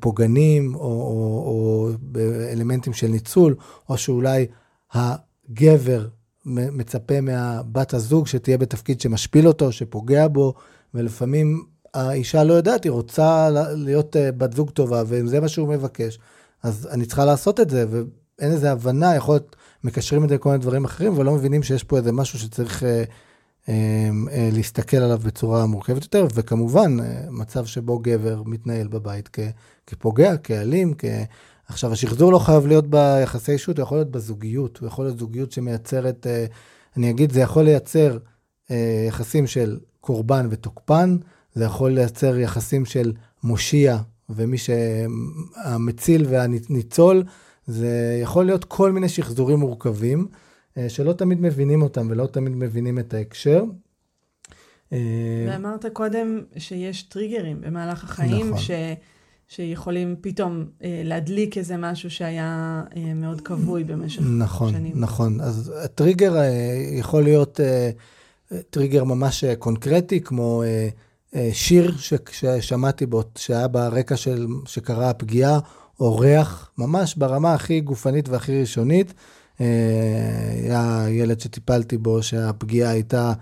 [SPEAKER 2] פוגענים, או, או, או באלמנטים של ניצול, או שאולי הגבר מצפה מהבת הזוג שתהיה בתפקיד שמשפיל אותו, שפוגע בו, ולפעמים האישה לא יודעת, היא רוצה להיות אה, בת זוג טובה, ואם זה מה שהוא מבקש, אז אני צריכה לעשות את זה, ואין איזה הבנה, יכול להיות, מקשרים את זה לכל מיני דברים אחרים, ולא מבינים שיש פה איזה משהו שצריך אה, אה, אה, להסתכל עליו בצורה מורכבת יותר, וכמובן, אה, מצב שבו גבר מתנהל בבית כ, כפוגע, כאלים, כ... עכשיו, השחזור לא חייב להיות ביחסי אישות, הוא יכול להיות בזוגיות, הוא יכול להיות זוגיות שמייצרת, אה, אני אגיד, זה יכול לייצר אה, יחסים של קורבן ותוקפן, זה יכול לייצר יחסים של מושיע ומי שהמציל והניצול, זה יכול להיות כל מיני שחזורים מורכבים, אה, שלא תמיד מבינים אותם ולא תמיד מבינים את ההקשר.
[SPEAKER 1] אה, ואמרת קודם שיש טריגרים במהלך החיים, נכון. ש... שיכולים פתאום אה, להדליק איזה משהו שהיה אה, מאוד כבוי במשך
[SPEAKER 2] נכון,
[SPEAKER 1] שנים.
[SPEAKER 2] נכון, נכון. אז הטריגר אה, יכול להיות אה, טריגר ממש אה, קונקרטי, כמו אה, אה, שיר ש, ששמעתי בו, שהיה ברקע של, שקרה הפגיעה, או ריח, ממש ברמה הכי גופנית והכי ראשונית. אה, היה ילד שטיפלתי בו, שהפגיעה הייתה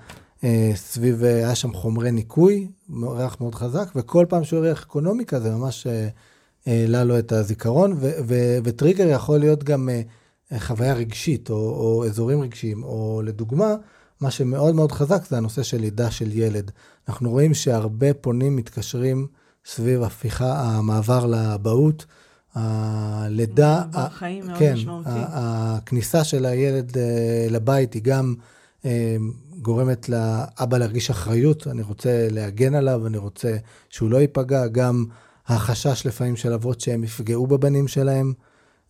[SPEAKER 2] אה, סביב, היה שם חומרי ניקוי, ריח מאוד חזק, וכל פעם שהוא ריח אקונומיקה, זה ממש העלה לו את הזיכרון, ו, ו, וטריגר יכול להיות גם חוויה רגשית, או, או אזורים רגשיים, או לדוגמה, מה שמאוד מאוד חזק זה הנושא של לידה של ילד. אנחנו רואים שהרבה פונים מתקשרים סביב הפיכה, המעבר לאבהות, הלידה,
[SPEAKER 1] בחיים מאוד כן, משמעותי.
[SPEAKER 2] הכניסה של הילד אה, לבית היא גם אה, גורמת לאבא להרגיש אחריות, אני רוצה להגן עליו, אני רוצה שהוא לא ייפגע, גם החשש לפעמים של אבות שהם יפגעו בבנים שלהם.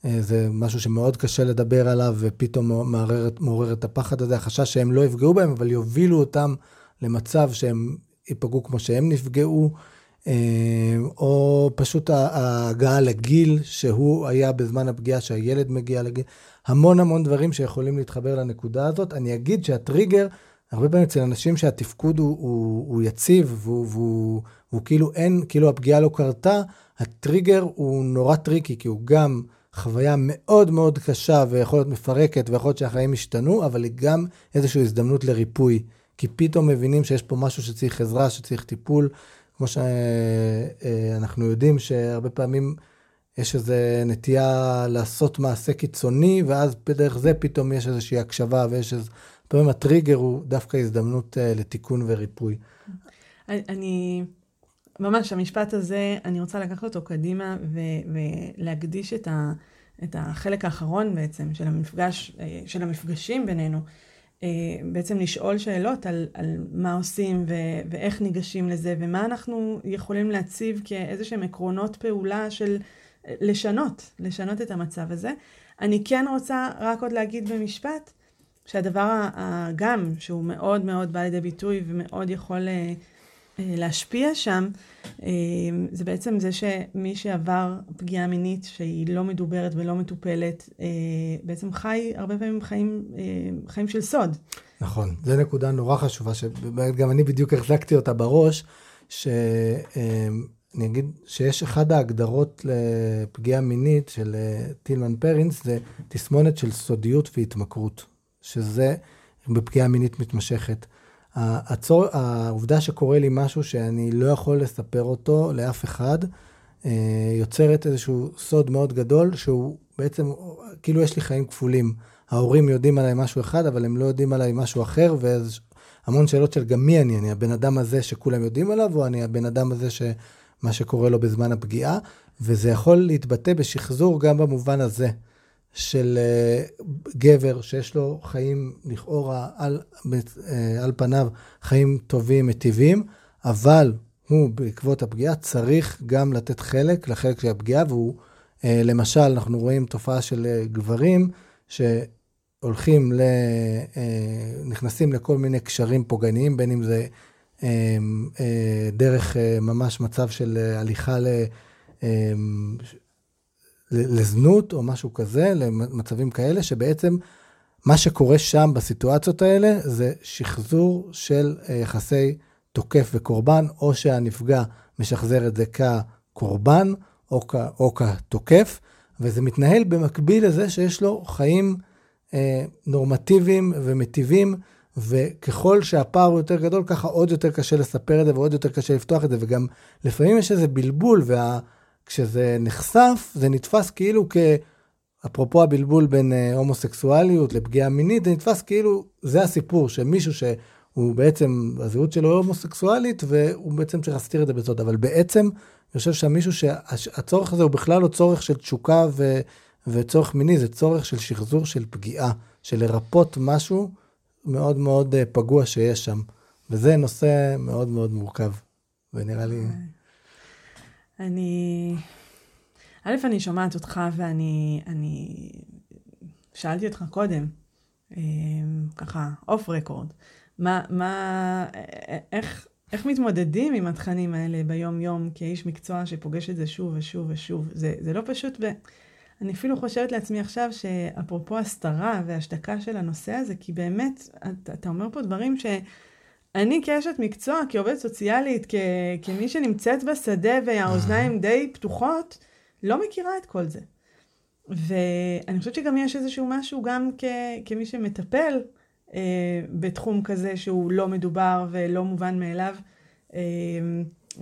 [SPEAKER 2] אה, זה משהו שמאוד קשה לדבר עליו, ופתאום מעורר, מעורר את הפחד הזה, החשש שהם לא יפגעו בהם, אבל יובילו אותם למצב שהם ייפגעו כמו שהם נפגעו, או פשוט ההגעה לגיל שהוא היה בזמן הפגיעה, שהילד מגיע לגיל, המון המון דברים שיכולים להתחבר לנקודה הזאת. אני אגיד שהטריגר, הרבה פעמים אצל אנשים שהתפקוד הוא, הוא, הוא יציב, והוא, והוא, והוא כאילו אין, כאילו הפגיעה לא קרתה, הטריגר הוא נורא tricky, כי הוא גם... חוויה מאוד מאוד קשה ויכול להיות מפרקת ויכול להיות שהחיים השתנו, אבל היא גם איזושהי הזדמנות לריפוי. כי פתאום מבינים שיש פה משהו שצריך עזרה, שצריך טיפול. כמו שאנחנו יודעים שהרבה פעמים יש איזו נטייה לעשות מעשה קיצוני, ואז בדרך זה פתאום יש איזושהי הקשבה ויש איזה... פעמים הטריגר הוא דווקא הזדמנות אה, לתיקון וריפוי.
[SPEAKER 1] אני... ממש, המשפט הזה, אני רוצה לקחת אותו קדימה ו- ולהקדיש את, ה- את החלק האחרון בעצם של המפגש, אה, של המפגשים בינינו. אה, בעצם לשאול שאלות על, על מה עושים ו- ואיך ניגשים לזה ומה אנחנו יכולים להציב כאיזה שהם עקרונות פעולה של אה, לשנות, לשנות את המצב הזה. אני כן רוצה רק עוד להגיד במשפט שהדבר גם שהוא מאוד מאוד בא לידי ביטוי ומאוד יכול אה, להשפיע שם, אה, זה בעצם זה שמי שעבר פגיעה מינית שהיא לא מדוברת ולא מטופלת, אה, בעצם חי הרבה פעמים חיים, חיים של סוד.
[SPEAKER 2] נכון, זו נקודה נורא חשובה, שבאמת גם אני בדיוק החזקתי אותה בראש, שאני אגיד שיש אחת ההגדרות לפגיעה מינית של טילמן פרינס, זה תסמונת של סודיות והתמכרות, שזה בפגיעה מינית מתמשכת. הצור... העובדה שקורה לי משהו שאני לא יכול לספר אותו לאף אחד, אה, יוצרת איזשהו סוד מאוד גדול, שהוא בעצם, כאילו יש לי חיים כפולים. ההורים יודעים עליי משהו אחד, אבל הם לא יודעים עליי משהו אחר, והמון שאלות של גם מי אני, אני הבן אדם הזה שכולם יודעים עליו, או אני הבן אדם הזה שמה שקורה לו בזמן הפגיעה, וזה יכול להתבטא בשחזור גם במובן הזה. של uh, גבר שיש לו חיים לכאורה על, uh, על פניו, חיים טובים, מטיבים, אבל הוא בעקבות הפגיעה צריך גם לתת חלק לחלק של הפגיעה, והוא, uh, למשל, אנחנו רואים תופעה של גברים שהולכים, ל, נכנסים לכל מיני קשרים פוגעניים, בין אם זה דרך ממש מצב של הליכה ל... לזנות או משהו כזה, למצבים כאלה, שבעצם מה שקורה שם בסיטואציות האלה זה שחזור של אה, יחסי תוקף וקורבן, או שהנפגע משחזר את זה כקורבן או, כ, או כתוקף, וזה מתנהל במקביל לזה שיש לו חיים אה, נורמטיביים ומטיבים, וככל שהפער הוא יותר גדול, ככה עוד יותר קשה לספר את זה ועוד יותר קשה לפתוח את זה, וגם לפעמים יש איזה בלבול, וה... כשזה נחשף, זה נתפס כאילו כ... אפרופו הבלבול בין uh, הומוסקסואליות לפגיעה מינית, זה נתפס כאילו זה הסיפור, שמישהו שהוא בעצם, הזהות שלו הומוסקסואלית, והוא בעצם צריך להסתיר את זה בסוד, אבל בעצם, אני חושב שהמישהו שהצורך הזה הוא בכלל לא צורך של תשוקה ו, וצורך מיני, זה צורך של שחזור של פגיעה, של לרפות משהו מאוד מאוד uh, פגוע שיש שם. וזה נושא מאוד מאוד מורכב, ונראה לי...
[SPEAKER 1] אני... א', אני שומעת אותך ואני אני... שאלתי אותך קודם, אה, ככה, אוף רקורד, מה, מה, איך, איך מתמודדים עם התכנים האלה ביום-יום כאיש מקצוע שפוגש את זה שוב ושוב ושוב? זה, זה לא פשוט, ואני אפילו חושבת לעצמי עכשיו שאפרופו הסתרה והשתקה של הנושא הזה, כי באמת, אתה, אתה אומר פה דברים ש... אני כאשת מקצוע, כעובדת סוציאלית, כ- כמי שנמצאת בשדה והאוזניים די פתוחות, לא מכירה את כל זה. ואני חושבת שגם יש איזשהו משהו גם כ- כמי שמטפל אה, בתחום כזה שהוא לא מדובר ולא מובן מאליו. אה,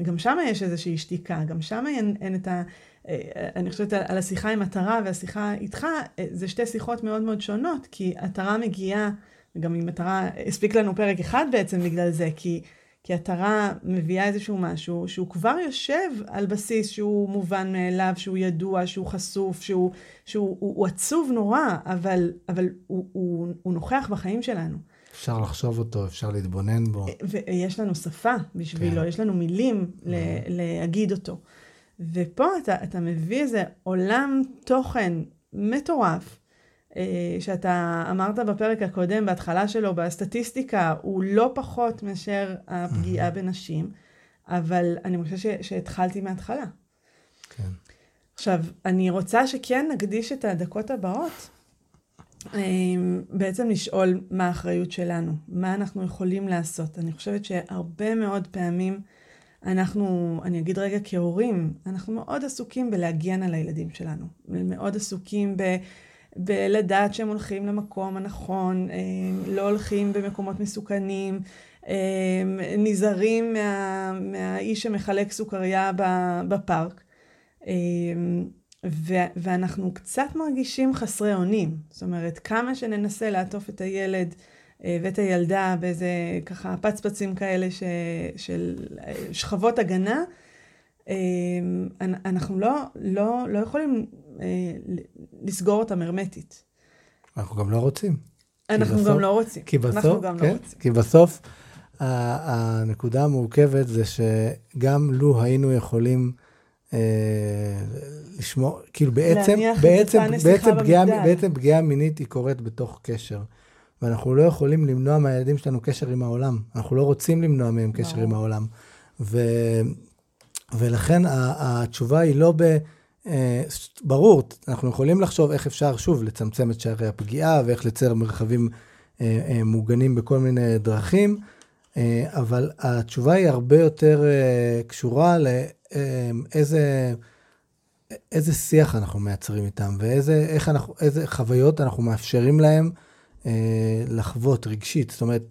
[SPEAKER 1] גם שם יש איזושהי שתיקה, גם שם אין, אין את ה... אה, אני חושבת על השיחה עם עטרה והשיחה איתך, אה, זה שתי שיחות מאוד מאוד שונות, כי עטרה מגיעה וגם אם מטרה, הספיק לנו פרק אחד בעצם בגלל זה, כי, כי התרה מביאה איזשהו משהו שהוא כבר יושב על בסיס שהוא מובן מאליו, שהוא ידוע, שהוא חשוף, שהוא, שהוא הוא, הוא עצוב נורא, אבל, אבל הוא, הוא, הוא נוכח בחיים שלנו.
[SPEAKER 2] אפשר לחשוב אותו, אפשר להתבונן בו.
[SPEAKER 1] ויש לנו שפה בשבילו, כן. יש לנו מילים ל- להגיד אותו. ופה אתה, אתה מביא איזה עולם תוכן מטורף, שאתה אמרת בפרק הקודם, בהתחלה שלו, בסטטיסטיקה, הוא לא פחות מאשר הפגיעה בנשים, אבל אני חושבת שהתחלתי מההתחלה. כן. עכשיו, אני רוצה שכן נקדיש את הדקות הבאות אמ, בעצם לשאול מה האחריות שלנו, מה אנחנו יכולים לעשות. אני חושבת שהרבה מאוד פעמים אנחנו, אני אגיד רגע כהורים, אנחנו מאוד עסוקים בלהגן על הילדים שלנו. מאוד עסוקים ב... בלדעת שהם הולכים למקום הנכון, אמ, לא הולכים במקומות מסוכנים, אמ, נזהרים מה, מהאיש שמחלק סוכריה בפארק. ו- ואנחנו קצת מרגישים חסרי אונים. זאת אומרת, כמה שננסה לעטוף את הילד אה, ואת הילדה באיזה ככה פצפצים כאלה ש- של אה, שכבות הגנה, אה, אנחנו לא, לא, לא יכולים לסגור אותם הרמטית.
[SPEAKER 2] אנחנו גם לא רוצים.
[SPEAKER 1] אנחנו בסוף, גם לא רוצים.
[SPEAKER 2] כי בסוף, אנחנו גם לא כן, לא רוצים. כי בסוף הנקודה המורכבת זה שגם לו היינו יכולים אה, לשמור, כאילו בעצם, בעצם, בעצם פגיעה, בעצם פגיעה מינית היא קורית בתוך קשר. ואנחנו לא יכולים למנוע מהילדים שלנו קשר עם העולם. אנחנו לא רוצים למנוע מהם קשר עם העולם. ו, ולכן התשובה היא לא ב... אה, ברור, אנחנו יכולים לחשוב איך אפשר, שוב, לצמצם את שערי הפגיעה ואיך לצייר מרחבים אה, מוגנים בכל מיני דרכים, אבל התשובה היא הרבה יותר קשורה לאיזה... איזה שיח אנחנו מייצרים איתם, ואיזה איך אנחנו, איזה חוויות אנחנו מאפשרים להם אה, לחוות רגשית. זאת אומרת,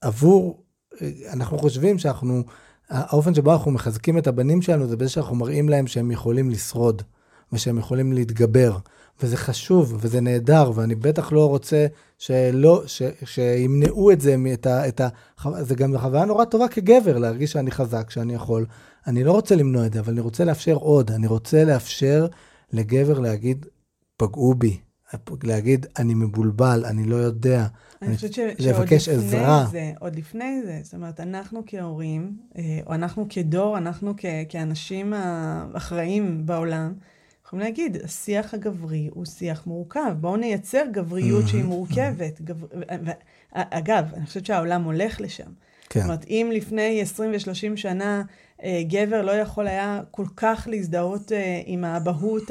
[SPEAKER 2] עבור, אה, אנחנו חושבים שאנחנו, האופן שבו אנחנו מחזקים את הבנים שלנו זה בזה שאנחנו מראים להם שהם יכולים לשרוד, ושהם יכולים להתגבר. וזה חשוב, וזה נהדר, ואני בטח לא רוצה שלא, ש, שימנעו את זה, את ה, את ה, זה גם חוויה נורא טובה כגבר, להרגיש שאני חזק, שאני יכול. אני לא רוצה למנוע את זה, אבל אני רוצה לאפשר עוד. אני רוצה לאפשר לגבר להגיד, פגעו בי. להגיד, אני מבולבל, אני לא יודע.
[SPEAKER 1] אני חושבת שעוד לפני עזרה. זה, עוד לפני זה, זאת אומרת, אנחנו כהורים, אה, או אנחנו כדור, אנחנו כ, כאנשים האחראים בעולם, יכולים להגיד, השיח הגברי הוא שיח מורכב. בואו נייצר גבריות שהיא מורכבת. גבר... אגב, אני חושבת שהעולם הולך לשם. כן. זאת אומרת, אם לפני 20 ו-30 שנה אה, גבר לא יכול היה כל כך להזדהות אה, עם האבהות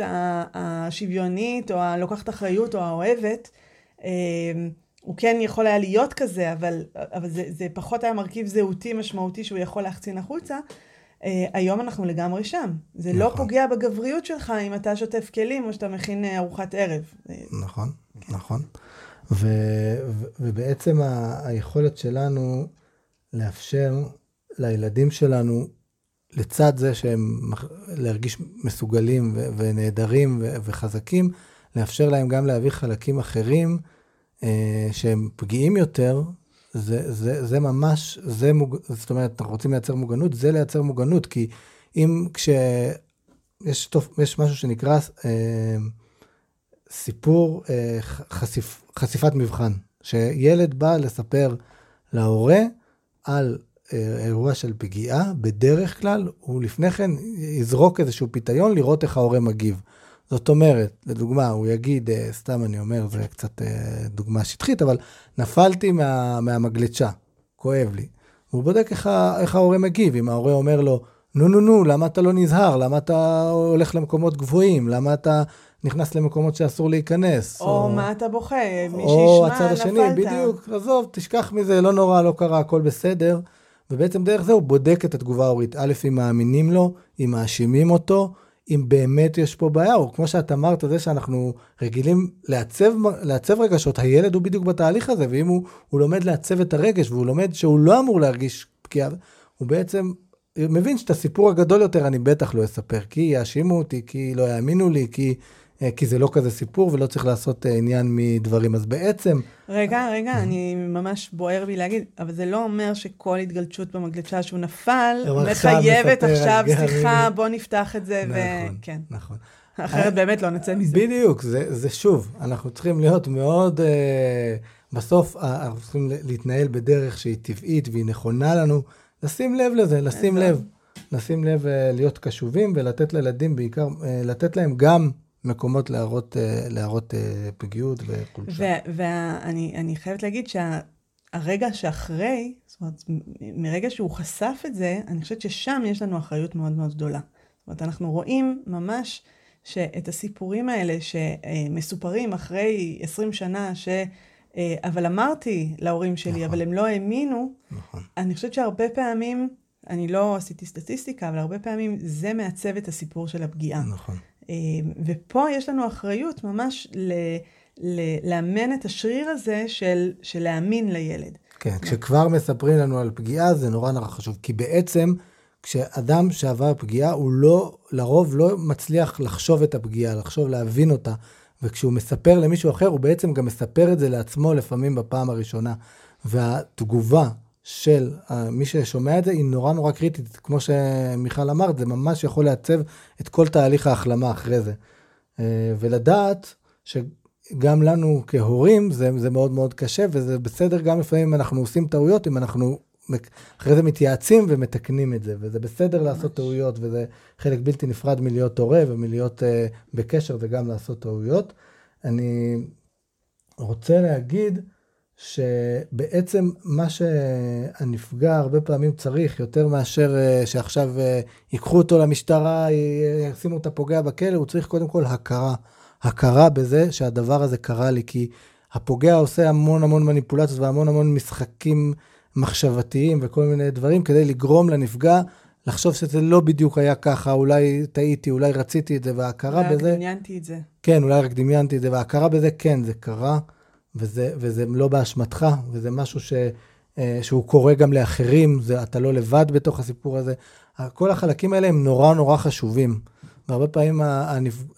[SPEAKER 1] השוויונית, או הלוקחת אחריות, או האוהבת, הוא כן יכול היה להיות כזה, אבל, אבל זה, זה פחות היה מרכיב זהותי משמעותי שהוא יכול להחצין החוצה. היום אנחנו לגמרי שם. זה לא נכון. לא פוגע בגבריות שלך אם אתה שוטף כלים או שאתה מכין ארוחת ערב.
[SPEAKER 2] נכון, כן. נכון. ו, ו, ובעצם ה, היכולת שלנו לאפשר לילדים שלנו לצד זה שהם להרגיש מסוגלים ו- ונהדרים ו- וחזקים, לאפשר להם גם להביא חלקים אחרים אה, שהם פגיעים יותר, זה, זה, זה ממש, זה מוג... זאת אומרת, אנחנו רוצים לייצר מוגנות, זה לייצר מוגנות, כי אם כשיש טוב, יש משהו שנקרא אה, סיפור אה, חשיפ, חשיפת מבחן, שילד בא לספר להורה על אירוע של פגיעה, בדרך כלל הוא לפני כן יזרוק איזשהו פיתיון לראות איך ההורה מגיב. זאת אומרת, לדוגמה, הוא יגיד, אה, סתם אני אומר, זה קצת אה, דוגמה שטחית, אבל נפלתי מה, מהמגלשה, כואב לי. הוא בודק איך, איך ההורה מגיב, אם ההורה אומר לו, נו נו נו, למה אתה לא נזהר? למה אתה הולך למקומות גבוהים? למה אתה נכנס למקומות שאסור להיכנס?
[SPEAKER 1] או, או מה אתה בוכה? מי שישמע, נפלת. או הצד השני,
[SPEAKER 2] בדיוק, עזוב, תשכח מזה, לא נורא, לא קרה, הכל בסדר. ובעצם דרך זה הוא בודק את התגובה ההורית. א', אם מאמינים לו, אם מאשימים אותו, אם באמת יש פה בעיה, או כמו שאת אמרת, זה שאנחנו רגילים לעצב, לעצב רגשות, הילד הוא בדיוק בתהליך הזה, ואם הוא, הוא לומד לעצב את הרגש, והוא לומד שהוא לא אמור להרגיש פגיעה, הוא בעצם מבין שאת הסיפור הגדול יותר אני בטח לא אספר, כי יאשימו אותי, כי לא יאמינו לי, כי כי זה לא כזה סיפור ולא צריך לעשות אה, עניין מדברים. אז בעצם...
[SPEAKER 1] רגע, רגע, אני ממש בוער בי להגיד, אבל זה לא אומר שכל התגלשות במגלשה שהוא נפל, מחייבת עכשיו שיחה, בוא נפתח את זה,
[SPEAKER 2] נכון, וכן. נכון.
[SPEAKER 1] אחרת באמת לא נצא מזה.
[SPEAKER 2] בדיוק, זה, זה שוב, אנחנו צריכים להיות מאוד, אה, בסוף אנחנו צריכים להתנהל בדרך שהיא טבעית והיא נכונה לנו, לשים לב לזה, לשים לב. לשים לב להיות קשובים ולתת לילדים בעיקר, לתת להם גם מקומות להראות, להראות פגיעות וחולשה.
[SPEAKER 1] ואני חייבת להגיד שהרגע שאחרי, זאת אומרת, מרגע שהוא חשף את זה, אני חושבת ששם יש לנו אחריות מאוד מאוד גדולה. זאת אומרת, אנחנו רואים ממש שאת הסיפורים האלה שמסופרים אחרי 20 שנה, ש... אבל אמרתי להורים שלי, נכון. אבל הם לא האמינו, נכון. אני חושבת שהרבה פעמים, אני לא עשיתי סטטיסטיקה, אבל הרבה פעמים זה מעצב את הסיפור של הפגיעה. נכון. ופה יש לנו אחריות ממש ל... ל- לאמן את השריר הזה של, של להאמין לילד.
[SPEAKER 2] כן, כשכבר מספרים לנו על פגיעה זה נורא נורא חשוב, כי בעצם כשאדם שעבר פגיעה, הוא לא, לרוב לא מצליח לחשוב את הפגיעה, לחשוב, להבין אותה. וכשהוא מספר למישהו אחר, הוא בעצם גם מספר את זה לעצמו לפעמים בפעם הראשונה. והתגובה של מי ששומע את זה היא נורא נורא קריטית. כמו שמיכל אמרת, זה ממש יכול לעצב את כל תהליך ההחלמה אחרי זה. אה, ולדעת שגם לנו כהורים זה, זה מאוד מאוד קשה, וזה בסדר גם לפעמים אם אנחנו עושים טעויות, אם אנחנו אחרי זה מתייעצים ומתקנים את זה, וזה בסדר ממש. לעשות טעויות, וזה חלק בלתי נפרד מלהיות הורה ומלהיות uh, בקשר, זה גם לעשות טעויות. אני רוצה להגיד שבעצם מה שהנפגע הרבה פעמים צריך, יותר מאשר uh, שעכשיו uh, ייקחו אותו למשטרה, ישימו את הפוגע בכלא, הוא צריך קודם כל הכרה. הכרה בזה שהדבר הזה קרה לי, כי הפוגע עושה המון המון מניפולציות והמון המון משחקים. מחשבתיים וכל מיני דברים, כדי לגרום לנפגע לחשוב שזה לא בדיוק היה ככה, אולי טעיתי, אולי רציתי את זה, וההכרה בזה...
[SPEAKER 1] אולי רק דמיינתי את זה.
[SPEAKER 2] כן, אולי רק דמיינתי את זה, וההכרה בזה, כן, זה קרה, וזה, וזה לא באשמתך, וזה משהו ש, אה, שהוא קורה גם לאחרים, זה, אתה לא לבד בתוך הסיפור הזה. כל החלקים האלה הם נורא נורא חשובים. והרבה פעמים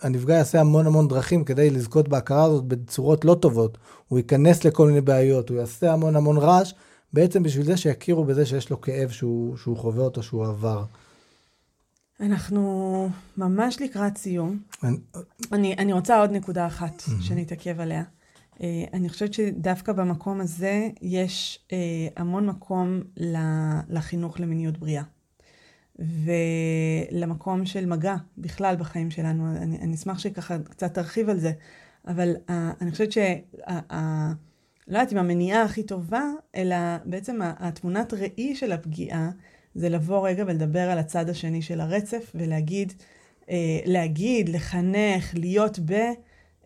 [SPEAKER 2] הנפגע יעשה המון המון דרכים כדי לזכות בהכרה הזאת בצורות לא טובות. הוא ייכנס לכל מיני בעיות, הוא יעשה המון המון רעש, בעצם בשביל זה שיכירו בזה שיש לו כאב שהוא, שהוא חווה אותו, שהוא עבר.
[SPEAKER 1] אנחנו ממש לקראת סיום. אני, אני, רוצה עוד נקודה אחת. שנתעכב עליה. Uh, אני חושבת שדווקא במקום הזה יש uh, המון מקום לחינוך למיניות בריאה. ולמקום של מגע בכלל בחיים שלנו. אני, אני אשמח שככה קצת תרחיב על זה, אבל uh, אני חושבת שה... Uh, לא יודעת אם המניעה הכי טובה, אלא בעצם התמונת ראי של הפגיעה, זה לבוא רגע ולדבר על הצד השני של הרצף, ולהגיד, אה, להגיד, לחנך, להיות ב...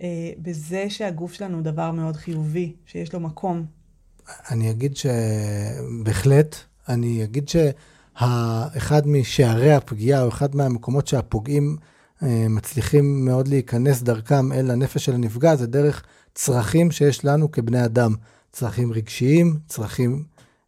[SPEAKER 1] אה, בזה שהגוף שלנו הוא דבר מאוד חיובי, שיש לו מקום.
[SPEAKER 2] אני אגיד שבהחלט, אני אגיד שאחד משערי הפגיעה, או אחד מהמקומות שהפוגעים אה, מצליחים מאוד להיכנס דרכם אל הנפש של הנפגע, זה דרך צרכים שיש לנו כבני אדם, צרכים רגשיים, צרכים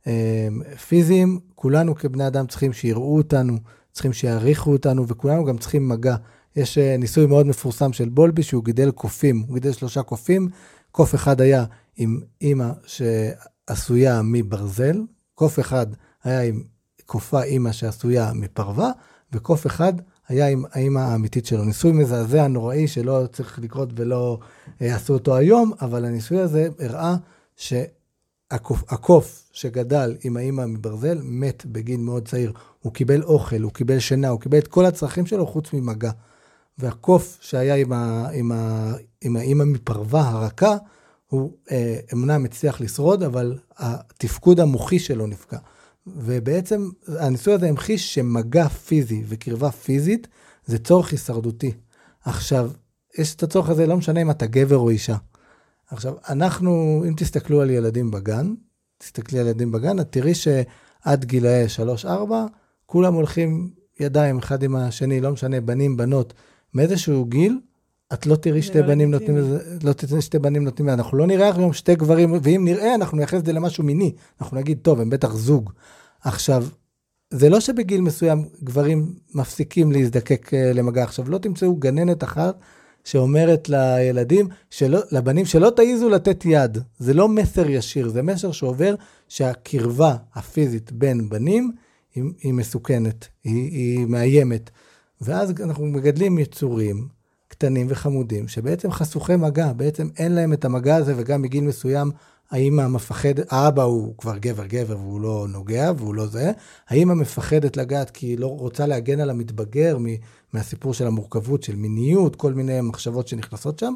[SPEAKER 2] אה, פיזיים, כולנו כבני אדם צריכים שיראו אותנו, צריכים שיעריכו אותנו, וכולנו גם צריכים מגע. יש אה, ניסוי מאוד מפורסם של בולבי שהוא גידל קופים, הוא גידל שלושה קופים, קוף אחד היה עם אימא שעשויה מברזל, קוף אחד היה עם קופה אימא שעשויה מפרווה, וקוף אחד היה עם האימא האמיתית שלו. ניסוי מזעזע, נוראי, שלא צריך לקרות ולא אה, עשו אותו היום, אבל הניסוי הזה הראה שהקוף שגדל עם האימא מברזל מת בגיל מאוד צעיר. הוא קיבל אוכל, הוא קיבל שינה, הוא קיבל את כל הצרכים שלו חוץ ממגע. והקוף שהיה עם, ה, עם, ה, עם האימא מפרווה הרכה, הוא אה, אמנם הצליח לשרוד, אבל התפקוד המוחי שלו נפגע. ובעצם הניסוי הזה המחיש שמגע פיזי וקרבה פיזית זה צורך הישרדותי. עכשיו, יש את הצורך הזה, לא משנה אם אתה גבר או אישה. עכשיו, אנחנו, אם תסתכלו על ילדים בגן, תסתכלי על ילדים בגן, את תראי שעד גילאי 3-4, כולם הולכים ידיים אחד עם השני, לא משנה, בנים, בנות, מאיזשהו גיל, את לא תראי שתי לא בנים נותנים לזה, לא תראי שתי בנים נותנים לזה, אנחנו לא נראה היום שתי גברים, ואם נראה, אנחנו נייחס את זה למשהו מיני. אנחנו נגיד, טוב, הם בטח זוג. עכשיו, זה לא שבגיל מסוים גברים מפסיקים להזדקק אה, למגע. עכשיו, לא תמצאו גננת אחת שאומרת לילדים, שלא, לבנים, שלא תעיזו לתת יד. זה לא מסר ישיר, זה מסר שעובר שהקרבה הפיזית בין בנים היא, היא מסוכנת, היא, היא מאיימת. ואז אנחנו מגדלים יצורים קטנים וחמודים, שבעצם חשוכי מגע, בעצם אין להם את המגע הזה, וגם מגיל מסוים האמא מפחד, האבא הוא כבר גבר גבר והוא לא נוגע והוא לא זה, האמא מפחדת לגעת כי היא לא רוצה להגן על המתבגר מהסיפור של המורכבות, של מיניות, כל מיני מחשבות שנכנסות שם,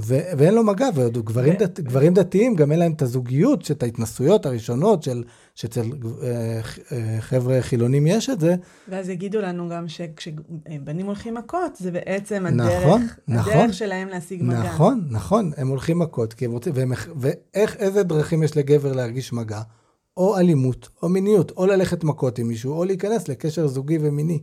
[SPEAKER 2] ו- ואין לו מגע, וגברים דת, גברים דתיים, גם אין להם את הזוגיות, את ההתנסויות הראשונות של, שאצל אה, אה, חבר'ה חילונים יש את זה.
[SPEAKER 1] ואז יגידו לנו גם שכשבנים הולכים מכות, זה בעצם הדרך, נכון, הדרך נכון, שלהם להשיג מגע.
[SPEAKER 2] נכון, נכון, הם הולכים מכות, כי הם רוצים, והם, ואיך, איזה דרכים יש לגבר להרגיש מגע? או אלימות, או מיניות, או ללכת מכות עם מישהו, או להיכנס לקשר זוגי ומיני.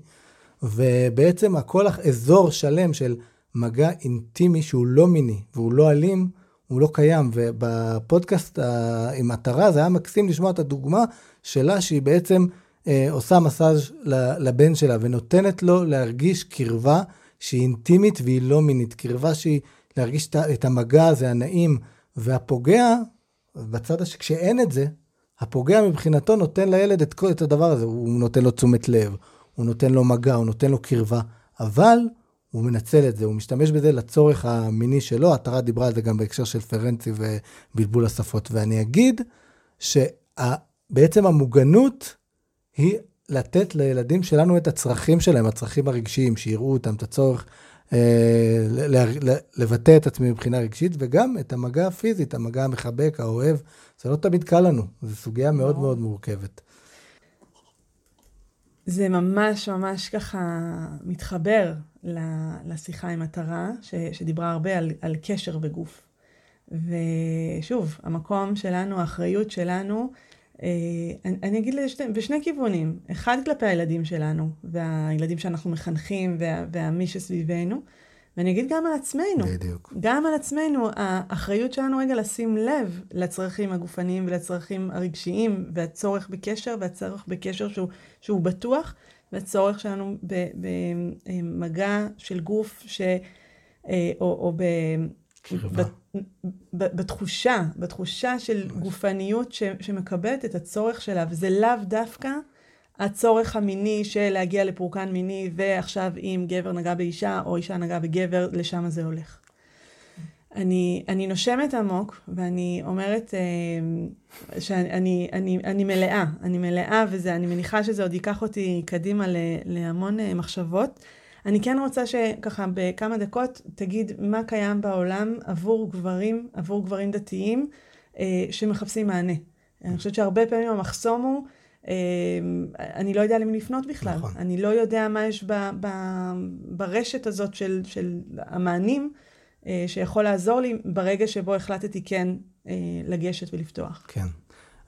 [SPEAKER 2] ובעצם הכל אזור שלם של מגע אינטימי שהוא לא מיני והוא לא אלים, הוא לא קיים. ובפודקאסט עם עטרה זה היה מקסים לשמוע את הדוגמה שלה שהיא בעצם אה, עושה מסאז' לבן שלה ונותנת לו להרגיש קרבה שהיא אינטימית והיא לא מינית. קרבה שהיא להרגיש את המגע הזה הנעים. והפוגע, בצד השני, כשאין את זה, הפוגע מבחינתו נותן לילד את, את הדבר הזה, הוא נותן לו תשומת לב, הוא נותן לו מגע, הוא נותן לו קרבה, אבל הוא מנצל את זה, הוא משתמש בזה לצורך המיני שלו, עטרה דיברה על זה גם בהקשר של פרנצי ובלבול השפות. ואני אגיד שבעצם המוגנות היא לתת לילדים שלנו את הצרכים שלהם, הצרכים הרגשיים, שיראו אותם, את הצורך אה, לבטא את עצמי מבחינה רגשית, וגם את המגע הפיזי, את המגע המחבק, האוהב. זה לא תמיד קל לנו, זו סוגיה מאוד לא. מאוד מורכבת.
[SPEAKER 1] זה ממש ממש ככה מתחבר לשיחה עם מטרה, שדיברה הרבה על, על קשר בגוף. ושוב, המקום שלנו, האחריות שלנו, אה, אני, אני אגיד לשני, בשני כיוונים. אחד כלפי הילדים שלנו, והילדים שאנחנו מחנכים, וה, והמי שסביבנו, ואני אגיד גם על עצמנו.
[SPEAKER 2] בדיוק.
[SPEAKER 1] גם על עצמנו, האחריות שלנו רגע לשים לב לצרכים הגופניים ולצרכים הרגשיים, והצורך בקשר, והצורך בקשר שהוא, שהוא בטוח, והצורך שלנו במגע של גוף, ש, אה, או, או ב... ב, ב, בתחושה, בתחושה של ממש. גופניות ש, שמקבלת את הצורך שלה, וזה לאו דווקא הצורך המיני של להגיע לפורקן מיני, ועכשיו אם גבר נגע באישה, או אישה נגעה בגבר, לשם זה הולך. אני, אני נושמת עמוק, ואני אומרת אה, שאני אני, אני מלאה, אני מלאה, ואני מניחה שזה עוד ייקח אותי קדימה ל, להמון אה, מחשבות. אני כן רוצה שככה בכמה דקות תגיד מה קיים בעולם עבור גברים, עבור גברים דתיים, אה, שמחפשים מענה. אני חושבת שהרבה פעמים המחסום הוא אני לא יודע למי לפנות בכלל. נכון. אני לא יודע מה יש ב, ב, ברשת הזאת של, של המענים אה, שיכול לעזור לי ברגע שבו החלטתי כן אה, לגשת ולפתוח.
[SPEAKER 2] כן.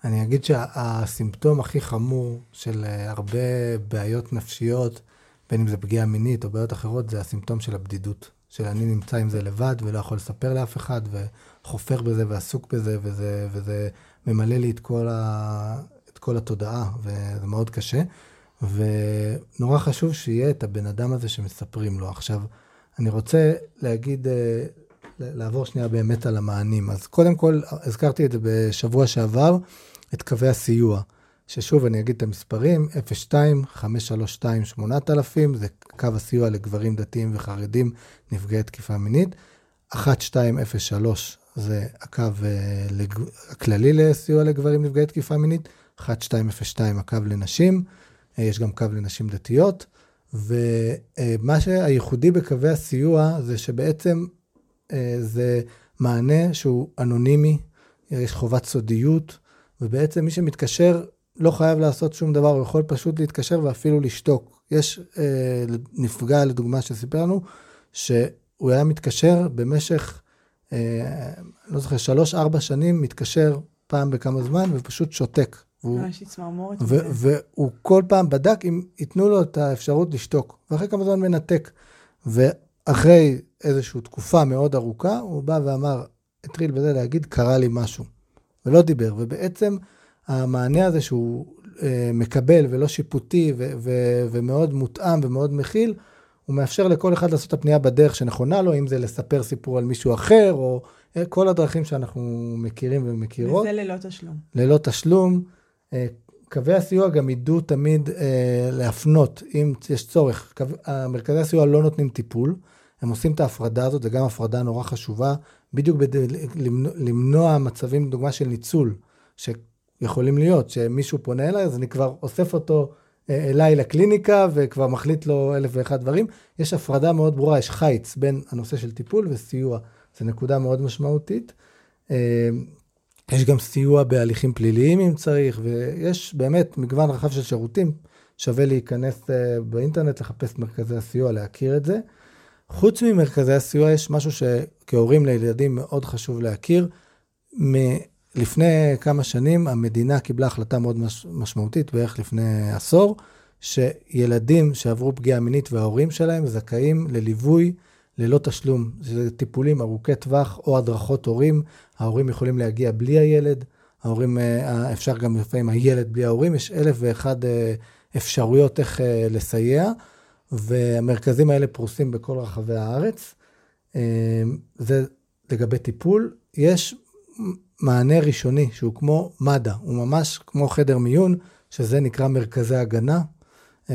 [SPEAKER 2] אני אגיד שהסימפטום הכי חמור של אה, הרבה בעיות נפשיות, בין אם זה פגיעה מינית או בעיות אחרות, זה הסימפטום של הבדידות. של אני נמצא עם זה לבד ולא יכול לספר לאף אחד, וחופר בזה ועסוק בזה, וזה, וזה ממלא לי את כל, ה, כל התודעה, וזה מאוד קשה. ונורא חשוב שיהיה את הבן אדם הזה שמספרים לו. עכשיו, אני רוצה להגיד, אה, לעבור שנייה באמת על המענים. אז קודם כל, הזכרתי את זה בשבוע שעבר, את קווי הסיוע. ששוב, אני אגיד את המספרים, 02-532-8000, זה קו הסיוע לגברים דתיים וחרדים נפגעי תקיפה מינית. 1203 זה הקו אה, הכללי לסיוע לגברים נפגעי תקיפה מינית. 1202 הקו לנשים, אה, יש גם קו לנשים דתיות, ומה שהייחודי בקווי הסיוע זה שבעצם אה, זה מענה שהוא אנונימי, יש חובת סודיות, ובעצם מי שמתקשר לא חייב לעשות שום דבר, הוא יכול פשוט להתקשר ואפילו לשתוק. יש אה, נפגע, לדוגמה, שסיפר לנו, שהוא היה מתקשר במשך, אה, לא זוכר, שלוש-ארבע שנים, מתקשר פעם בכמה זמן ופשוט שותק.
[SPEAKER 1] ממש צמרמורת.
[SPEAKER 2] והוא כל פעם בדק אם ייתנו לו את האפשרות לשתוק, ואחרי כמה זמן מנתק. ואחרי איזושהי תקופה מאוד ארוכה, הוא בא ואמר, התחיל בזה להגיד, קרה לי משהו. ולא דיבר. ובעצם המענה הזה שהוא אה, מקבל ולא שיפוטי ו- ו- ומאוד מותאם ומאוד מכיל, הוא מאפשר לכל אחד לעשות את הפנייה בדרך שנכונה לו, אם זה לספר סיפור על מישהו אחר, או אה, כל הדרכים שאנחנו מכירים ומכירות.
[SPEAKER 1] וזה ללא תשלום.
[SPEAKER 2] ללא תשלום. אה, קווי הסיוע גם ידעו תמיד אה, להפנות, אם יש צורך. קו, מרכזי הסיוע לא נותנים טיפול, הם עושים את ההפרדה הזאת, זה גם הפרדה נורא חשובה, בדיוק בד... למנוע מצבים, דוגמה של ניצול, שיכולים להיות, שמישהו פונה אליי, אז אני כבר אוסף אותו אה, אליי לקליניקה, וכבר מחליט לו אלף ואחד דברים. יש הפרדה מאוד ברורה, יש חיץ בין הנושא של טיפול וסיוע. זו נקודה מאוד משמעותית. אה, יש גם סיוע בהליכים פליליים אם צריך, ויש באמת מגוון רחב של שירותים. שווה להיכנס אה, באינטרנט, לחפש מרכזי הסיוע, להכיר את זה. חוץ ממרכזי הסיוע, יש משהו שכהורים לילדים מאוד חשוב להכיר. לפני כמה שנים המדינה קיבלה החלטה מאוד מש, משמעותית, בערך לפני עשור, שילדים שעברו פגיעה מינית וההורים שלהם זכאים לליווי ללא תשלום. זה טיפולים ארוכי טווח או הדרכות הורים. ההורים יכולים להגיע בלי הילד, ההורים, אה, אפשר גם לפעמים הילד בלי ההורים, יש אלף ואחד אה, אפשרויות איך אה, לסייע, והמרכזים האלה פרוסים בכל רחבי הארץ. זה לגבי טיפול. יש מענה ראשוני שהוא כמו מד"א, הוא ממש כמו חדר מיון, שזה נקרא מרכזי הגנה, אה,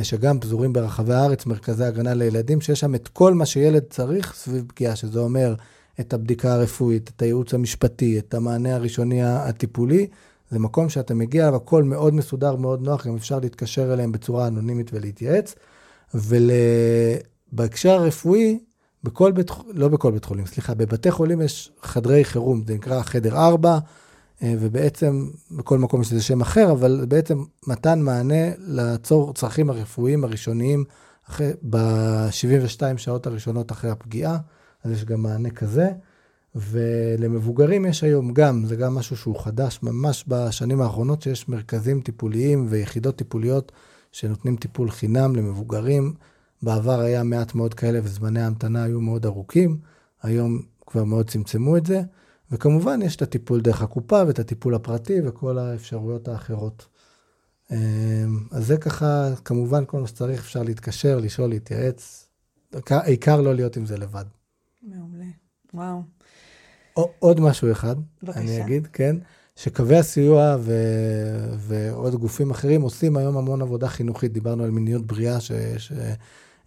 [SPEAKER 2] שגם פזורים ברחבי הארץ, מרכזי הגנה לילדים, שיש שם את כל מה שילד צריך סביב פגיעה, שזה אומר את הבדיקה הרפואית, את הייעוץ המשפטי, את המענה הראשוני הטיפולי. זה מקום שאתה מגיע אליו, הכל מאוד מסודר, מאוד נוח, גם אפשר להתקשר אליהם בצורה אנונימית ולהתייעץ. ובהקשר הרפואי, בכל בית, לא בכל בית חולים, סליחה, בבתי חולים יש חדרי חירום, זה נקרא חדר 4, אה, ובעצם בכל מקום יש לזה שם אחר, אבל בעצם מתן מענה לצרכים הרפואיים הראשוניים ב-72 שעות הראשונות אחרי הפגיעה, אז יש גם מענה כזה. ולמבוגרים יש היום גם, זה גם משהו שהוא חדש ממש בשנים האחרונות, שיש מרכזים טיפוליים ויחידות טיפוליות שנותנים טיפול חינם למבוגרים. בעבר היה מעט מאוד כאלה וזמני ההמתנה היו מאוד ארוכים, היום כבר מאוד צמצמו את זה. וכמובן, יש את הטיפול דרך הקופה ואת הטיפול הפרטי וכל האפשרויות האחרות. אמ, אז זה ככה, כמובן, כל מה שצריך, אפשר להתקשר, לשאול, להתייעץ. העיקר לא להיות עם זה לבד.
[SPEAKER 1] מעולה, וואו.
[SPEAKER 2] עוד משהו אחד,
[SPEAKER 1] בבקשה.
[SPEAKER 2] אני אגיד, כן, שקווי הסיוע ו... ועוד גופים אחרים עושים היום המון עבודה חינוכית. דיברנו על מיניות בריאה, ש... ש...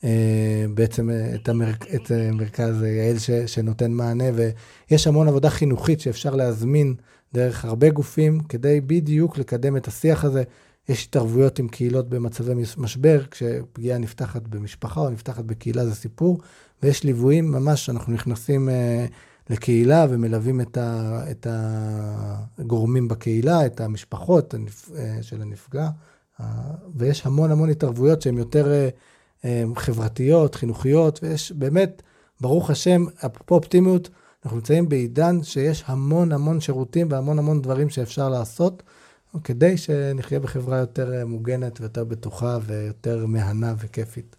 [SPEAKER 2] אה, בעצם אה, את, המר... את אה, מרכז יעל ש... שנותן מענה, ויש המון עבודה חינוכית שאפשר להזמין דרך הרבה גופים כדי בדיוק לקדם את השיח הזה. יש התערבויות עם קהילות במצבי משבר, כשפגיעה נפתחת במשפחה או נפתחת בקהילה זה סיפור, ויש ליוויים ממש, אנחנו נכנסים לקהילה ומלווים את, ה, את הגורמים בקהילה, את המשפחות של הנפגע, ויש המון המון התערבויות שהן יותר חברתיות, חינוכיות, ויש באמת, ברוך השם, אפרופו אופטימיות, אנחנו נמצאים בעידן שיש המון המון שירותים והמון המון דברים שאפשר לעשות, כדי שנחיה בחברה יותר מוגנת ויותר בטוחה ויותר מהנה וכיפית.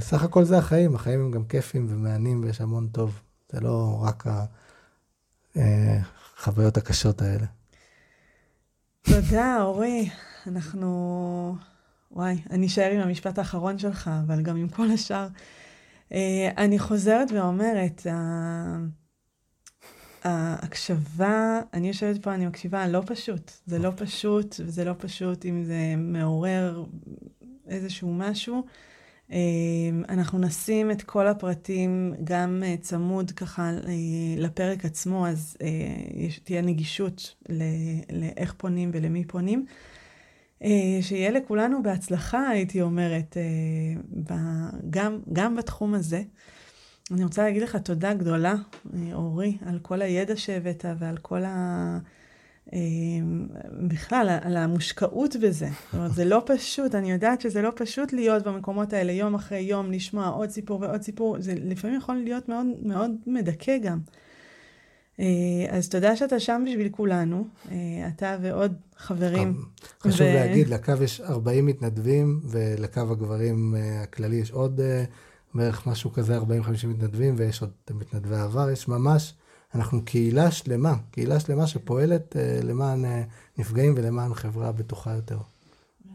[SPEAKER 2] סך הכל זה החיים, החיים הם גם כיפים ומהנים ויש המון טוב. זה לא רק החוויות הקשות האלה.
[SPEAKER 1] תודה, אורי. אנחנו... וואי, אני אשאר עם המשפט האחרון שלך, אבל גם עם כל השאר. אה, אני חוזרת ואומרת, ההקשבה, אני יושבת פה, אני מקשיבה, לא פשוט. זה לא פשוט, וזה לא פשוט אם זה מעורר איזשהו משהו. אה, אנחנו נשים את כל הפרטים גם אה, צמוד ככה לפרק עצמו, אז תהיה נגישות לאיך פונים ולמי פונים. אה, שיהיה לכולנו בהצלחה, הייתי אומרת, אה, גם, גם בתחום הזה. אני רוצה להגיד לך תודה גדולה, אה, אורי, על כל הידע שהבאת ועל כל ה... בכלל, על המושקעות בזה. זאת אומרת, זה לא פשוט, אני יודעת שזה לא פשוט להיות במקומות האלה יום אחרי יום, לשמוע עוד סיפור ועוד סיפור, זה לפעמים יכול להיות מאוד, מאוד מדכא גם. אה, אז תודה שאתה שם בשביל כולנו, אה, אתה ועוד חברים.
[SPEAKER 2] חשוב ו... להגיד, לקו יש 40 מתנדבים, ולקו הגברים אה, הכללי יש עוד בערך משהו כזה, 40-50 מתנדבים, ויש עוד מתנדבי עבר, יש ממש, אנחנו קהילה שלמה, קהילה שלמה שפועלת למען נפגעים ולמען חברה בטוחה יותר.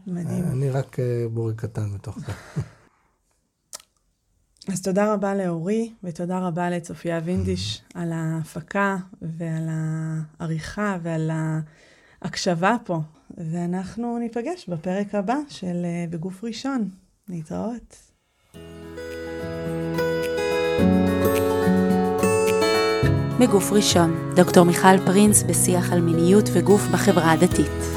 [SPEAKER 1] מדהים.
[SPEAKER 2] אני רק בורג קטן בתוך זה.
[SPEAKER 1] אז תודה רבה לאורי, ותודה רבה לצופיה וינדיש על ההפקה ועל העריכה ועל ההקשבה פה. ואנחנו ניפגש בפרק הבא של אה, בגוף ראשון. להתראות. מגוף ראשון, דוקטור מיכל פרינס בשיח על מיניות וגוף בחברה הדתית.